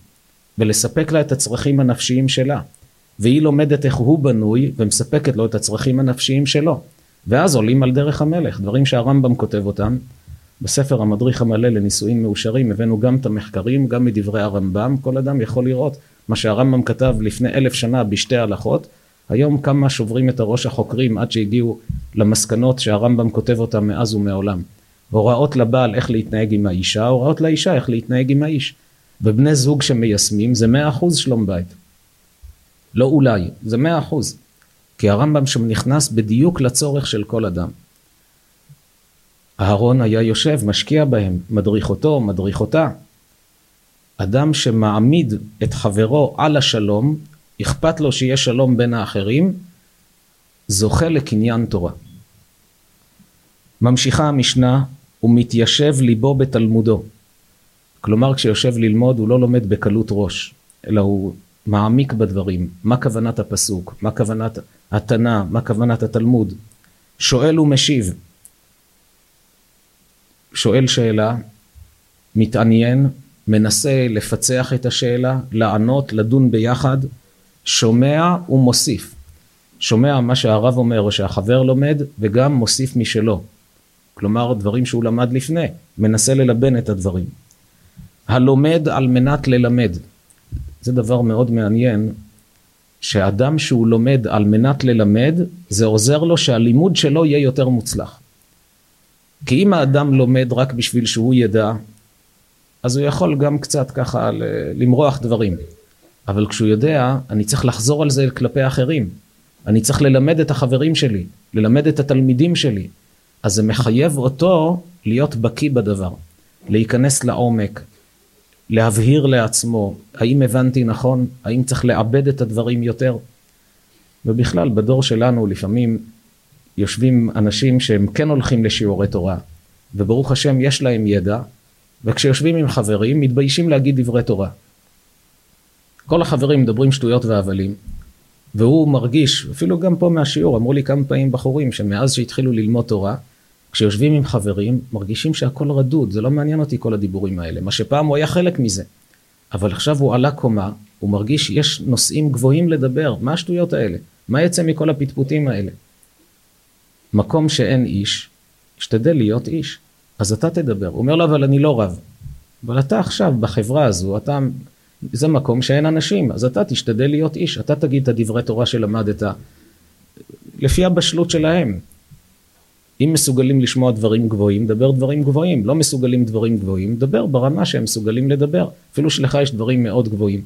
S1: ולספק לה את הצרכים הנפשיים שלה. והיא לומדת איך הוא בנוי, ומספקת לו את הצרכים הנפשיים שלו. ואז עולים על דרך המלך, דברים שהרמב"ם כותב אותם. בספר המדריך המלא לנישואים מאושרים הבאנו גם את המחקרים, גם מדברי הרמב"ם, כל אדם יכול לראות מה שהרמב"ם כתב לפני אלף שנה בשתי הלכות, היום כמה שוברים את הראש החוקרים עד שהגיעו למסקנות שהרמב"ם כותב אותם מאז ומעולם. הוראות לבעל איך להתנהג עם האישה, הוראות לאישה איך להתנהג עם האיש. ובני זוג שמיישמים זה מאה אחוז שלום בית. לא אולי, זה מאה אחוז. כי הרמב"ם שם נכנס בדיוק לצורך של כל אדם. אהרון היה יושב, משקיע בהם, מדריך אותו, מדריך אותה. אדם שמעמיד את חברו על השלום, אכפת לו שיהיה שלום בין האחרים, זוכה לקניין תורה. ממשיכה המשנה, ומתיישב ליבו בתלמודו. כלומר, כשיושב ללמוד הוא לא לומד בקלות ראש, אלא הוא מעמיק בדברים, מה כוונת הפסוק, מה כוונת התנא, מה כוונת התלמוד. שואל ומשיב. שואל שאלה, מתעניין, מנסה לפצח את השאלה, לענות, לדון ביחד, שומע ומוסיף. שומע מה שהרב אומר או שהחבר לומד וגם מוסיף משלו. כלומר דברים שהוא למד לפני, מנסה ללבן את הדברים. הלומד על מנת ללמד. זה דבר מאוד מעניין, שאדם שהוא לומד על מנת ללמד, זה עוזר לו שהלימוד שלו יהיה יותר מוצלח. כי אם האדם לומד רק בשביל שהוא ידע, אז הוא יכול גם קצת ככה למרוח דברים. אבל כשהוא יודע, אני צריך לחזור על זה כלפי אחרים. אני צריך ללמד את החברים שלי, ללמד את התלמידים שלי. אז זה מחייב אותו להיות בקיא בדבר, להיכנס לעומק, להבהיר לעצמו, האם הבנתי נכון, האם צריך לעבד את הדברים יותר. ובכלל, בדור שלנו לפעמים יושבים אנשים שהם כן הולכים לשיעורי תורה, וברוך השם יש להם ידע, וכשיושבים עם חברים מתביישים להגיד דברי תורה. כל החברים מדברים שטויות והבלים, והוא מרגיש, אפילו גם פה מהשיעור, אמרו לי כמה פעמים בחורים שמאז שהתחילו ללמוד תורה, כשיושבים עם חברים, מרגישים שהכל רדוד, זה לא מעניין אותי כל הדיבורים האלה, מה שפעם הוא היה חלק מזה. אבל עכשיו הוא עלה קומה, הוא מרגיש שיש נושאים גבוהים לדבר, מה השטויות האלה? מה יצא מכל הפטפוטים האלה? מקום שאין איש, השתדל להיות איש, אז אתה תדבר. הוא אומר לו, אבל אני לא רב. אבל אתה עכשיו בחברה הזו, אתה, זה מקום שאין אנשים, אז אתה תשתדל להיות איש, אתה תגיד את הדברי תורה שלמדת, לפי הבשלות שלהם. אם מסוגלים לשמוע דברים גבוהים, דבר דברים גבוהים. לא מסוגלים דברים גבוהים, דבר ברמה שהם מסוגלים לדבר. אפילו שלך יש דברים מאוד גבוהים.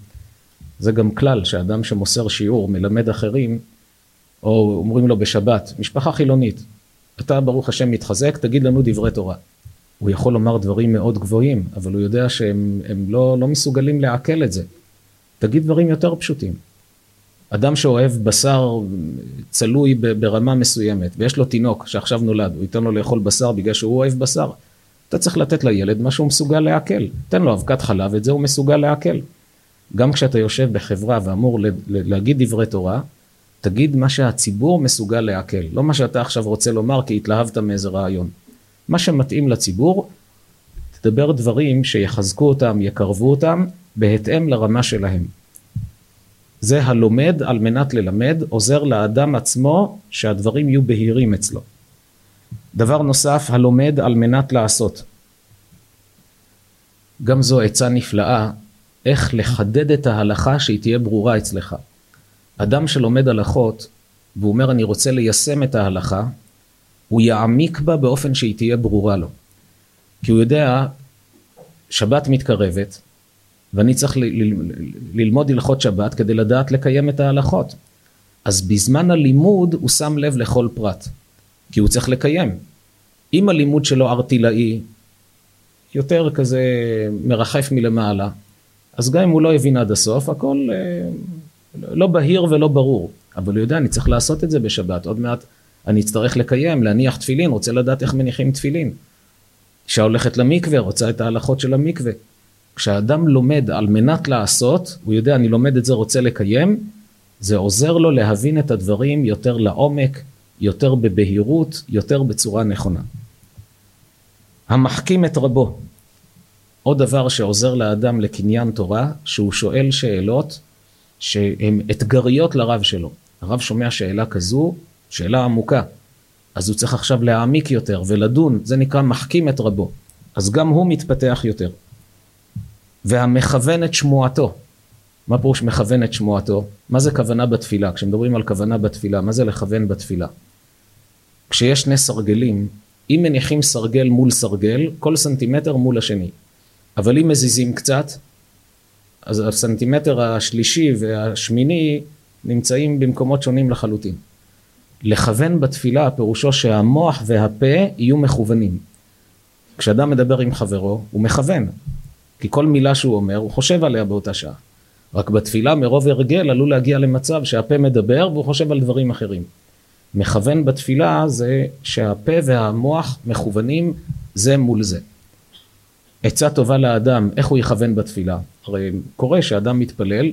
S1: זה גם כלל שאדם שמוסר שיעור, מלמד אחרים, או אומרים לו בשבת, משפחה חילונית, אתה ברוך השם מתחזק, תגיד לנו דברי תורה. הוא יכול לומר דברים מאוד גבוהים, אבל הוא יודע שהם לא, לא מסוגלים לעכל את זה. תגיד דברים יותר פשוטים. אדם שאוהב בשר צלוי ברמה מסוימת, ויש לו תינוק שעכשיו נולד, הוא ייתן לו לאכול בשר בגלל שהוא אוהב בשר. אתה צריך לתת לילד מה שהוא מסוגל לעכל. תן לו אבקת חלב, את זה הוא מסוגל לעכל. גם כשאתה יושב בחברה ואמור להגיד דברי תורה, תגיד מה שהציבור מסוגל לעכל, לא מה שאתה עכשיו רוצה לומר כי התלהבת מאיזה רעיון. מה שמתאים לציבור, תדבר דברים שיחזקו אותם, יקרבו אותם, בהתאם לרמה שלהם. זה הלומד על מנת ללמד, עוזר לאדם עצמו שהדברים יהיו בהירים אצלו. דבר נוסף, הלומד על מנת לעשות. גם זו עצה נפלאה, איך לחדד את ההלכה שהיא תהיה ברורה אצלך. אדם שלומד הלכות, והוא אומר אני רוצה ליישם את ההלכה, הוא יעמיק בה באופן שהיא תהיה ברורה לו. כי הוא יודע, שבת מתקרבת, ואני צריך ללמוד הלכות שבת כדי לדעת לקיים את ההלכות. אז בזמן הלימוד הוא שם לב לכל פרט, כי הוא צריך לקיים. אם הלימוד שלו ארטילאי, יותר כזה מרחף מלמעלה, אז גם אם הוא לא הבין עד הסוף, הכל אה, לא בהיר ולא ברור. אבל הוא יודע, אני צריך לעשות את זה בשבת, עוד מעט אני אצטרך לקיים, להניח תפילין, רוצה לדעת איך מניחים תפילין. אישה הולכת למקווה, רוצה את ההלכות של המקווה. כשאדם לומד על מנת לעשות, הוא יודע אני לומד את זה רוצה לקיים, זה עוזר לו להבין את הדברים יותר לעומק, יותר בבהירות, יותר בצורה נכונה. המחכים את רבו, עוד דבר שעוזר לאדם לקניין תורה, שהוא שואל שאלות שהן אתגריות לרב שלו. הרב שומע שאלה כזו, שאלה עמוקה, אז הוא צריך עכשיו להעמיק יותר ולדון, זה נקרא מחכים את רבו. אז גם הוא מתפתח יותר. והמכוון את שמועתו, מה פירוש מכוון את שמועתו? מה זה כוונה בתפילה? כשמדברים על כוונה בתפילה, מה זה לכוון בתפילה? כשיש שני סרגלים, אם מניחים סרגל מול סרגל, כל סנטימטר מול השני. אבל אם מזיזים קצת, אז הסנטימטר השלישי והשמיני נמצאים במקומות שונים לחלוטין. לכוון בתפילה פירושו שהמוח והפה יהיו מכוונים. כשאדם מדבר עם חברו, הוא מכוון. כי כל מילה שהוא אומר, הוא חושב עליה באותה שעה. רק בתפילה מרוב הרגל עלול להגיע למצב שהפה מדבר והוא חושב על דברים אחרים. מכוון בתפילה זה שהפה והמוח מכוונים זה מול זה. עצה טובה לאדם, איך הוא יכוון בתפילה? הרי קורה שאדם מתפלל,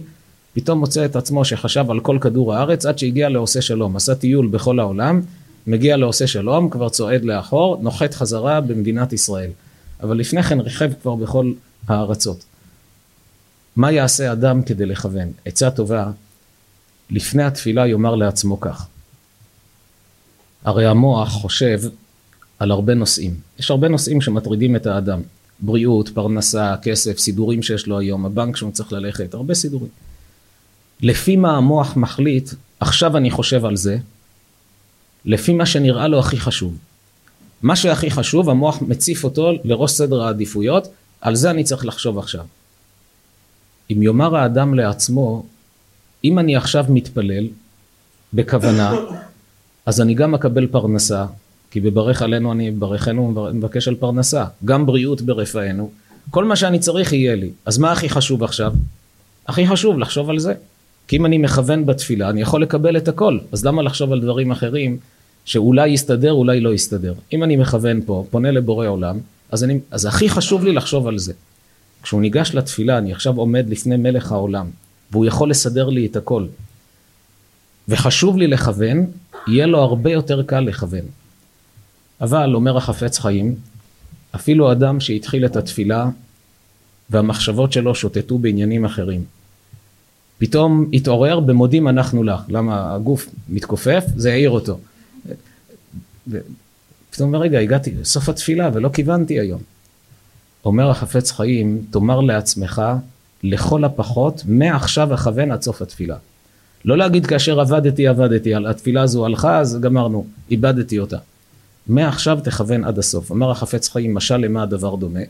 S1: פתאום מוצא את עצמו שחשב על כל כדור הארץ עד שהגיע לעושה שלום, עשה טיול בכל העולם, מגיע לעושה שלום, כבר צועד לאחור, נוחת חזרה במדינת ישראל. אבל לפני כן ריחב כבר בכל הארצות. מה יעשה אדם כדי לכוון? עצה טובה, לפני התפילה יאמר לעצמו כך. הרי המוח חושב על הרבה נושאים. יש הרבה נושאים שמטרידים את האדם. בריאות, פרנסה, כסף, סידורים שיש לו היום, הבנק שהוא צריך ללכת, הרבה סידורים. לפי מה המוח מחליט, עכשיו אני חושב על זה, לפי מה שנראה לו הכי חשוב. מה שהכי חשוב, המוח מציף אותו לראש סדר העדיפויות, על זה אני צריך לחשוב עכשיו. אם יאמר האדם לעצמו, אם אני עכשיו מתפלל בכוונה, אז אני גם אקבל פרנסה, כי בברך עלינו אני ברכנו ומבקש על פרנסה, גם בריאות ברפאנו, כל מה שאני צריך יהיה לי. אז מה הכי חשוב עכשיו? הכי חשוב לחשוב על זה. כי אם אני מכוון בתפילה, אני יכול לקבל את הכל, אז למה לחשוב על דברים אחרים שאולי יסתדר, אולי לא יסתדר. אם אני מכוון פה, פונה לבורא עולם, אז, אני, אז הכי חשוב לי לחשוב על זה. כשהוא ניגש לתפילה, אני עכשיו עומד לפני מלך העולם, והוא יכול לסדר לי את הכל. וחשוב לי לכוון, יהיה לו הרבה יותר קל לכוון. אבל, אומר החפץ חיים, אפילו אדם שהתחיל את התפילה והמחשבות שלו שוטטו בעניינים אחרים. פתאום התעורר במודים אנחנו לך. למה הגוף מתכופף? זה העיר אותו. פתאום אומר, רגע, הגעתי לסוף התפילה ולא כיוונתי היום. אומר החפץ חיים, תאמר לעצמך, לכל הפחות, מעכשיו אכוון עד סוף התפילה. לא להגיד כאשר עבדתי, עבדתי, התפילה הזו הלכה, אז גמרנו, איבדתי אותה. מעכשיו תכוון עד הסוף. אמר החפץ חיים, משל למה הדבר דומה?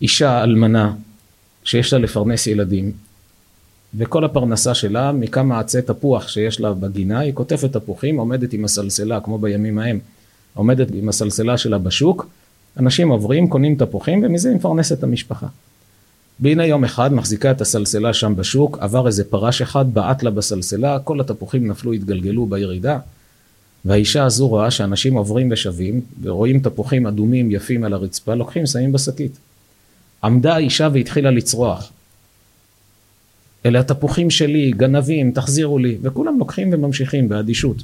S1: אישה אלמנה שיש לה לפרנס ילדים, וכל הפרנסה שלה מכמה עצי תפוח שיש לה בגינה, היא קוטפת תפוחים, עומדת עם הסלסלה, כמו בימים ההם, עומדת עם הסלסלה שלה בשוק, אנשים עוברים, קונים תפוחים, ומזה היא מפרנסת את המשפחה. והנה יום אחד מחזיקה את הסלסלה שם בשוק, עבר איזה פרש אחד, בעט לה בסלסלה, כל התפוחים נפלו, התגלגלו בירידה, והאישה הזו רואה שאנשים עוברים ושבים, ורואים תפוחים אדומים יפים על הרצפה, לוקחים, שמים בשקית. עמדה האישה והתחילה לצרוח. אלה התפוחים שלי, גנבים, תחזירו לי, וכולם לוקחים וממשיכים באדישות.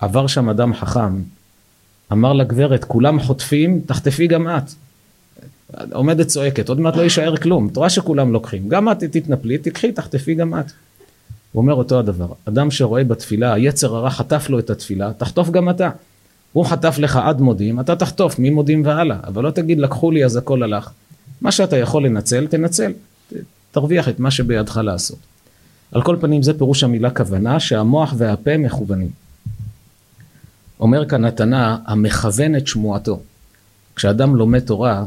S1: עבר שם אדם חכם, אמר לגברת, כולם חוטפים, תחטפי גם את. עומדת צועקת, עוד מעט לא יישאר כלום, את רואה שכולם לוקחים, גם את תתנפלי, תקחי, תחטפי גם את. הוא אומר אותו הדבר, אדם שרואה בתפילה, היצר הרע חטף לו את התפילה, תחטוף גם אתה. הוא חטף לך עד מודים, אתה תחטוף ממודים והלאה, אבל לא תגיד לקחו לי אז הכל הלך. מה שאתה יכול לנצל, תנצל, תרוויח את מה שבידך לעשות. על כל פנים זה פירוש המילה כוונה, שהמוח והפה מכוונים. אומר כאן התנא, המכוון את שמועתו. כשאדם לומד תורה,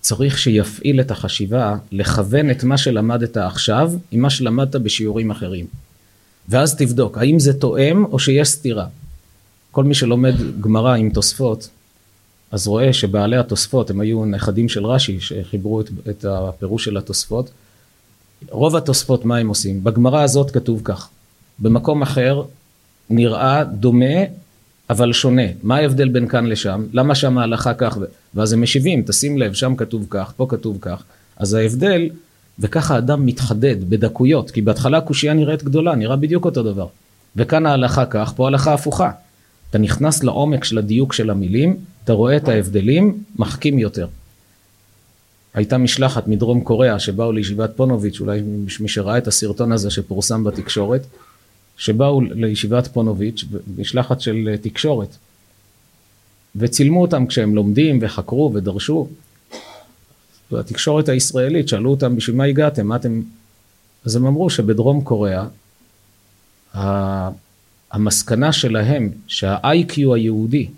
S1: צריך שיפעיל את החשיבה לכוון את מה שלמדת עכשיו עם מה שלמדת בשיעורים אחרים. ואז תבדוק, האם זה תואם או שיש סתירה. כל מי שלומד גמרא עם תוספות, אז רואה שבעלי התוספות הם היו נכדים של רש"י שחיברו את, את הפירוש של התוספות. רוב התוספות מה הם עושים? בגמרא הזאת כתוב כך, במקום אחר נראה דומה אבל שונה. מה ההבדל בין כאן לשם? למה שם ההלכה כך? ואז הם משיבים, תשים לב, שם כתוב כך, פה כתוב כך. אז ההבדל, וככה אדם מתחדד בדקויות, כי בהתחלה הקושייה נראית גדולה, נראה בדיוק אותו דבר. וכאן ההלכה כך, פה הלכה הפוכה. אתה נכנס לעומק של הדיוק של המילים, אתה רואה את ההבדלים, מחכים יותר. הייתה משלחת מדרום קוריאה שבאו לישיבת פונוביץ', אולי מי שראה את הסרטון הזה שפורסם בתקשורת, שבאו לישיבת פונוביץ', משלחת של תקשורת, וצילמו אותם כשהם לומדים וחקרו ודרשו. והתקשורת הישראלית שאלו אותם בשביל מה הגעתם, מה אתם... אז הם אמרו שבדרום קוריאה המסקנה שלהם שה-IQ היהודי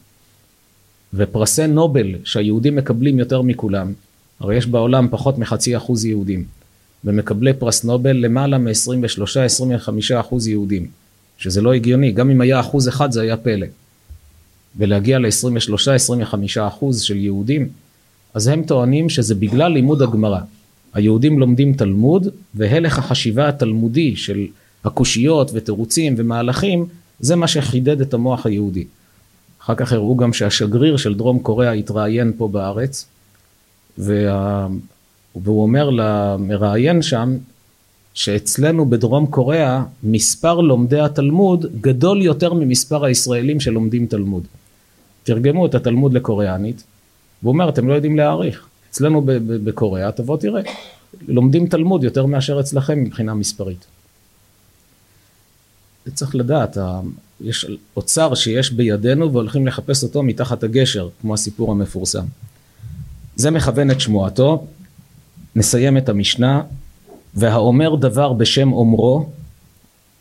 S1: ופרסי נובל שהיהודים מקבלים יותר מכולם, הרי יש בעולם פחות מחצי אחוז יהודים, ומקבלי פרס נובל למעלה מ-23-25 אחוז יהודים, שזה לא הגיוני, גם אם היה אחוז אחד זה היה פלא. ולהגיע ל-23-25 אחוז של יהודים, אז הם טוענים שזה בגלל לימוד הגמרא. היהודים לומדים תלמוד, והלך החשיבה התלמודי של הקושיות ותירוצים ומהלכים, זה מה שחידד את המוח היהודי. אחר כך הראו גם שהשגריר של דרום קוריאה התראיין פה בארץ, וה... והוא אומר למראיין שם, שאצלנו בדרום קוריאה מספר לומדי התלמוד גדול יותר ממספר הישראלים שלומדים תלמוד. תרגמו את התלמוד לקוריאנית, והוא אומר, אתם לא יודעים להעריך. אצלנו בקוריאה, תבוא תראה, לומדים תלמוד יותר מאשר אצלכם מבחינה מספרית. צריך לדעת, יש אוצר שיש בידינו והולכים לחפש אותו מתחת הגשר, כמו הסיפור המפורסם. זה מכוון את שמועתו, נסיים את המשנה, והאומר דבר בשם אומרו,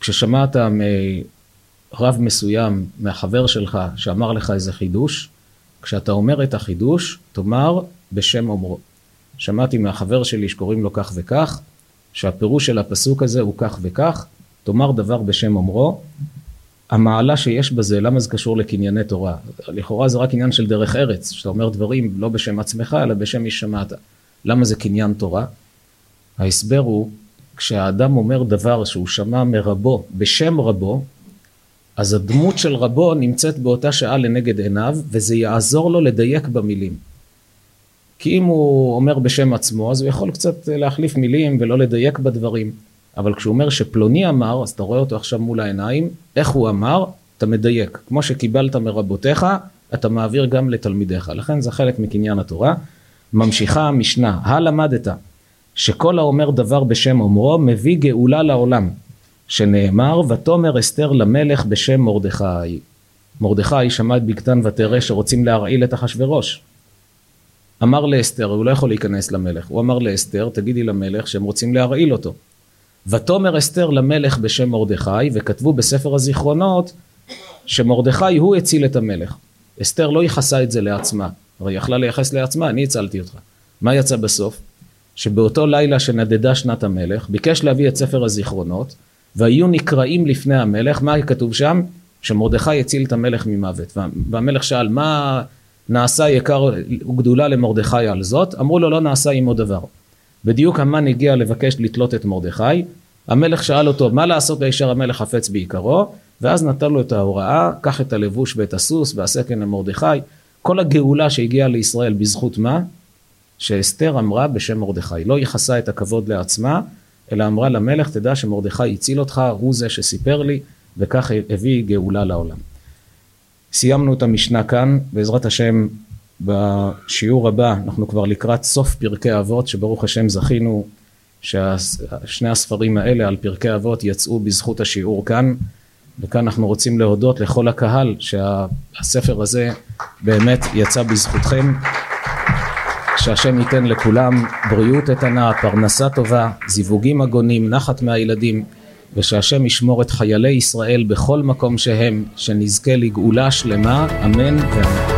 S1: כששמעת מרב מסוים, מהחבר שלך, שאמר לך איזה חידוש, כשאתה אומר את החידוש, תאמר בשם אומרו. שמעתי מהחבר שלי שקוראים לו כך וכך, שהפירוש של הפסוק הזה הוא כך וכך, תאמר דבר בשם אומרו, המעלה שיש בזה, למה זה קשור לקנייני תורה? לכאורה זה רק עניין של דרך ארץ, שאתה אומר דברים לא בשם עצמך, אלא בשם מי שמעת. למה זה קניין תורה? ההסבר הוא, כשהאדם אומר דבר שהוא שמע מרבו, בשם רבו, אז הדמות של רבו נמצאת באותה שעה לנגד עיניו, וזה יעזור לו לדייק במילים. כי אם הוא אומר בשם עצמו, אז הוא יכול קצת להחליף מילים ולא לדייק בדברים. אבל כשהוא אומר שפלוני אמר, אז אתה רואה אותו עכשיו מול העיניים, איך הוא אמר, אתה מדייק. כמו שקיבלת מרבותיך, אתה מעביר גם לתלמידיך. לכן זה חלק מקניין התורה. ממשיכה המשנה, הלמדת שכל האומר דבר בשם אומרו מביא גאולה לעולם, שנאמר ותאמר אסתר למלך בשם מרדכי. מרדכי שמע את בגתן ותרא שרוצים להרעיל את אחשורוש. אמר לאסתר, הוא לא יכול להיכנס למלך, הוא אמר לאסתר, תגידי למלך שהם רוצים להרעיל אותו. ותאמר אסתר למלך בשם מרדכי, וכתבו בספר הזיכרונות שמרדכי הוא הציל את המלך. אסתר לא ייחסה את זה לעצמה, הרי יכלה לייחס לעצמה, אני הצלתי אותך. מה יצא בסוף? שבאותו לילה שנדדה שנת המלך, ביקש להביא את ספר הזיכרונות, והיו נקראים לפני המלך, מה כתוב שם? שמרדכי הציל את המלך ממוות. והמלך שאל, מה נעשה יקר וגדולה למרדכי על זאת? אמרו לו, לא נעשה עמו דבר. בדיוק המן הגיע לבקש לתלות את מרדכי, המלך שאל אותו מה לעשות וישר המלך חפץ בעיקרו, ואז נתן לו את ההוראה, קח את הלבוש ואת הסוס והסקן למרדכי, כל הגאולה שהגיעה לישראל בזכות מה? שאסתר אמרה בשם מרדכי, לא ייחסה את הכבוד לעצמה, אלא אמרה למלך, תדע שמרדכי הציל אותך, הוא זה שסיפר לי, וכך הביא גאולה לעולם. סיימנו את המשנה כאן, בעזרת השם בשיעור הבא אנחנו כבר לקראת סוף פרקי אבות שברוך השם זכינו ששני הספרים האלה על פרקי אבות יצאו בזכות השיעור כאן. וכאן אנחנו רוצים להודות לכל הקהל שהספר הזה באמת יצא בזכותכם. שהשם ייתן לכולם בריאות איתנה, פרנסה טובה, זיווגים הגונים, נחת מהילדים ושהשם ישמור את חיילי ישראל בכל מקום שהם, שנזכה לגאולה שלמה, אמן ואמן.